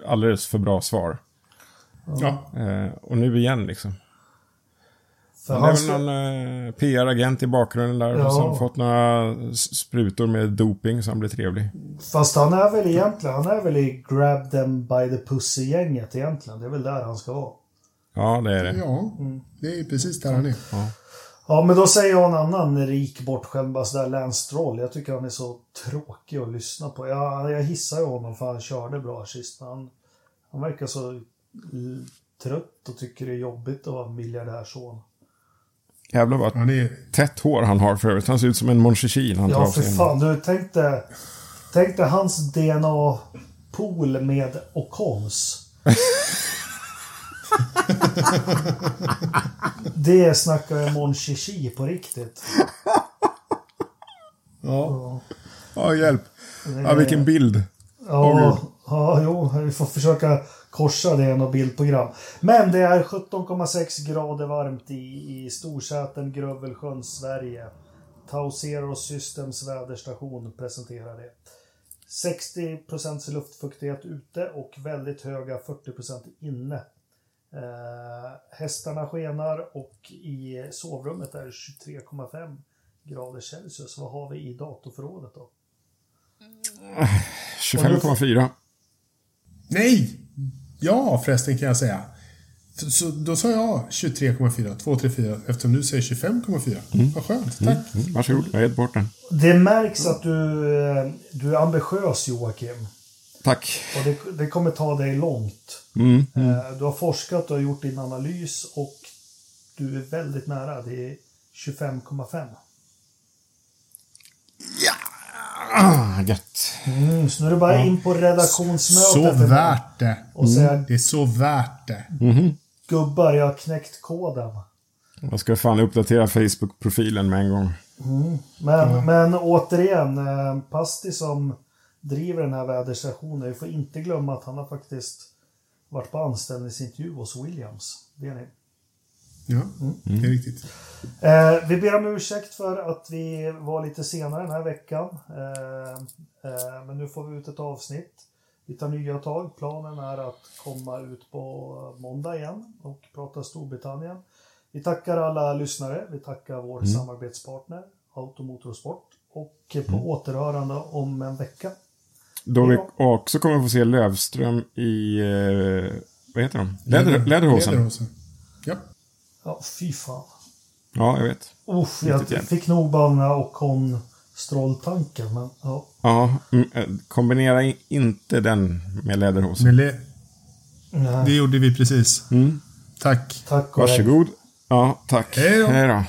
Alldeles för bra svar. Ja. Eh, och nu igen liksom. För han är ska... väl någon eh, PR-agent i bakgrunden där Ja. som fått några sprutor med doping så han blir trevlig. Fast han är väl egentligen, han är väl i Grab them by the pussy-gänget egentligen. Det är väl där han ska vara. Ja, det är det. Ja, det är precis där han är. Ja, men då säger jag en annan rik bortskämd bara sådär Lance Stroll. Jag tycker han är så tråkig att lyssna på. Jag, jag hissar ju honom för han körde bra sist. Han, han verkar så trött och tycker det är jobbigt att vara miljardärson. Jävlar vad Han är... tätt hår han har för övrigt. Han ser ut som en Mon Chichi när han tar Ja, för fan. Du, tänk dig, tänk dig hans DNA-pool med Ocons. det snackar jag Mon Chichi på riktigt. Ja. Ja, hjälp. Ja, vilken bild. Ja, ja, jo, vi får försöka korsa det i något bildprogram. Men det är 17,6 grader varmt i, i Storsäten, Grövelsjön, Sverige. Tau Systems väderstation presenterar det. 60% luftfuktighet ute och väldigt höga 40% inne. Eh, hästarna skenar och i sovrummet är det 23,5 grader Celsius. Vad har vi i datorförrådet då? 25,4. Nej! Ja, förresten kan jag säga. Så, då sa jag 23,4, 234, eftersom du säger 25,4. Vad skönt, tack. Mm, varsågod, jag gett bort den. Det märks att du, eh, du är ambitiös Joakim. Tack. Och det, det kommer ta dig långt. Mm. Eh, Du har forskat, du har gjort din analys och du är väldigt nära. Det är 25,5. Ah, gött. Mm, så nu är det bara in på redaktionsmötet. Så värt det. Och säga Det är så värt det. gubbar, jag har knäckt koden. Jag ska fan uppdatera Facebook-profilen med en gång. Men, men återigen, eh, Pasti som driver den här väderstationen, vi får inte glömma att han har faktiskt varit på anställningsintervju hos Williams. Det är ni. Ja, det är riktigt. Eh, vi ber om ursäkt för att vi var lite senare den här veckan. Eh, eh, men nu får vi ut ett avsnitt. Vi tar nya tag. Planen är att komma ut på måndag igen och prata Storbritannien. Vi tackar alla lyssnare. Vi tackar vår samarbetspartner Automotorsport. Och på återhörande om en vecka. Då vi också kommer få se Lövström i... Eh, vad heter de? Läder, läderhosen. Läderhosen. Ja. Ja, fy fan. Ja, jag vet. Uff, jag jävligt. fick nog bara den här Ocon Stroll-tanken. Men ja. Ja, mm, eh, kombinera inte den med läderhosen. Men le- Nej, det gjorde vi precis. Tack. tack och hej. Varsågod. Ja, tack. Hej då. Hej då.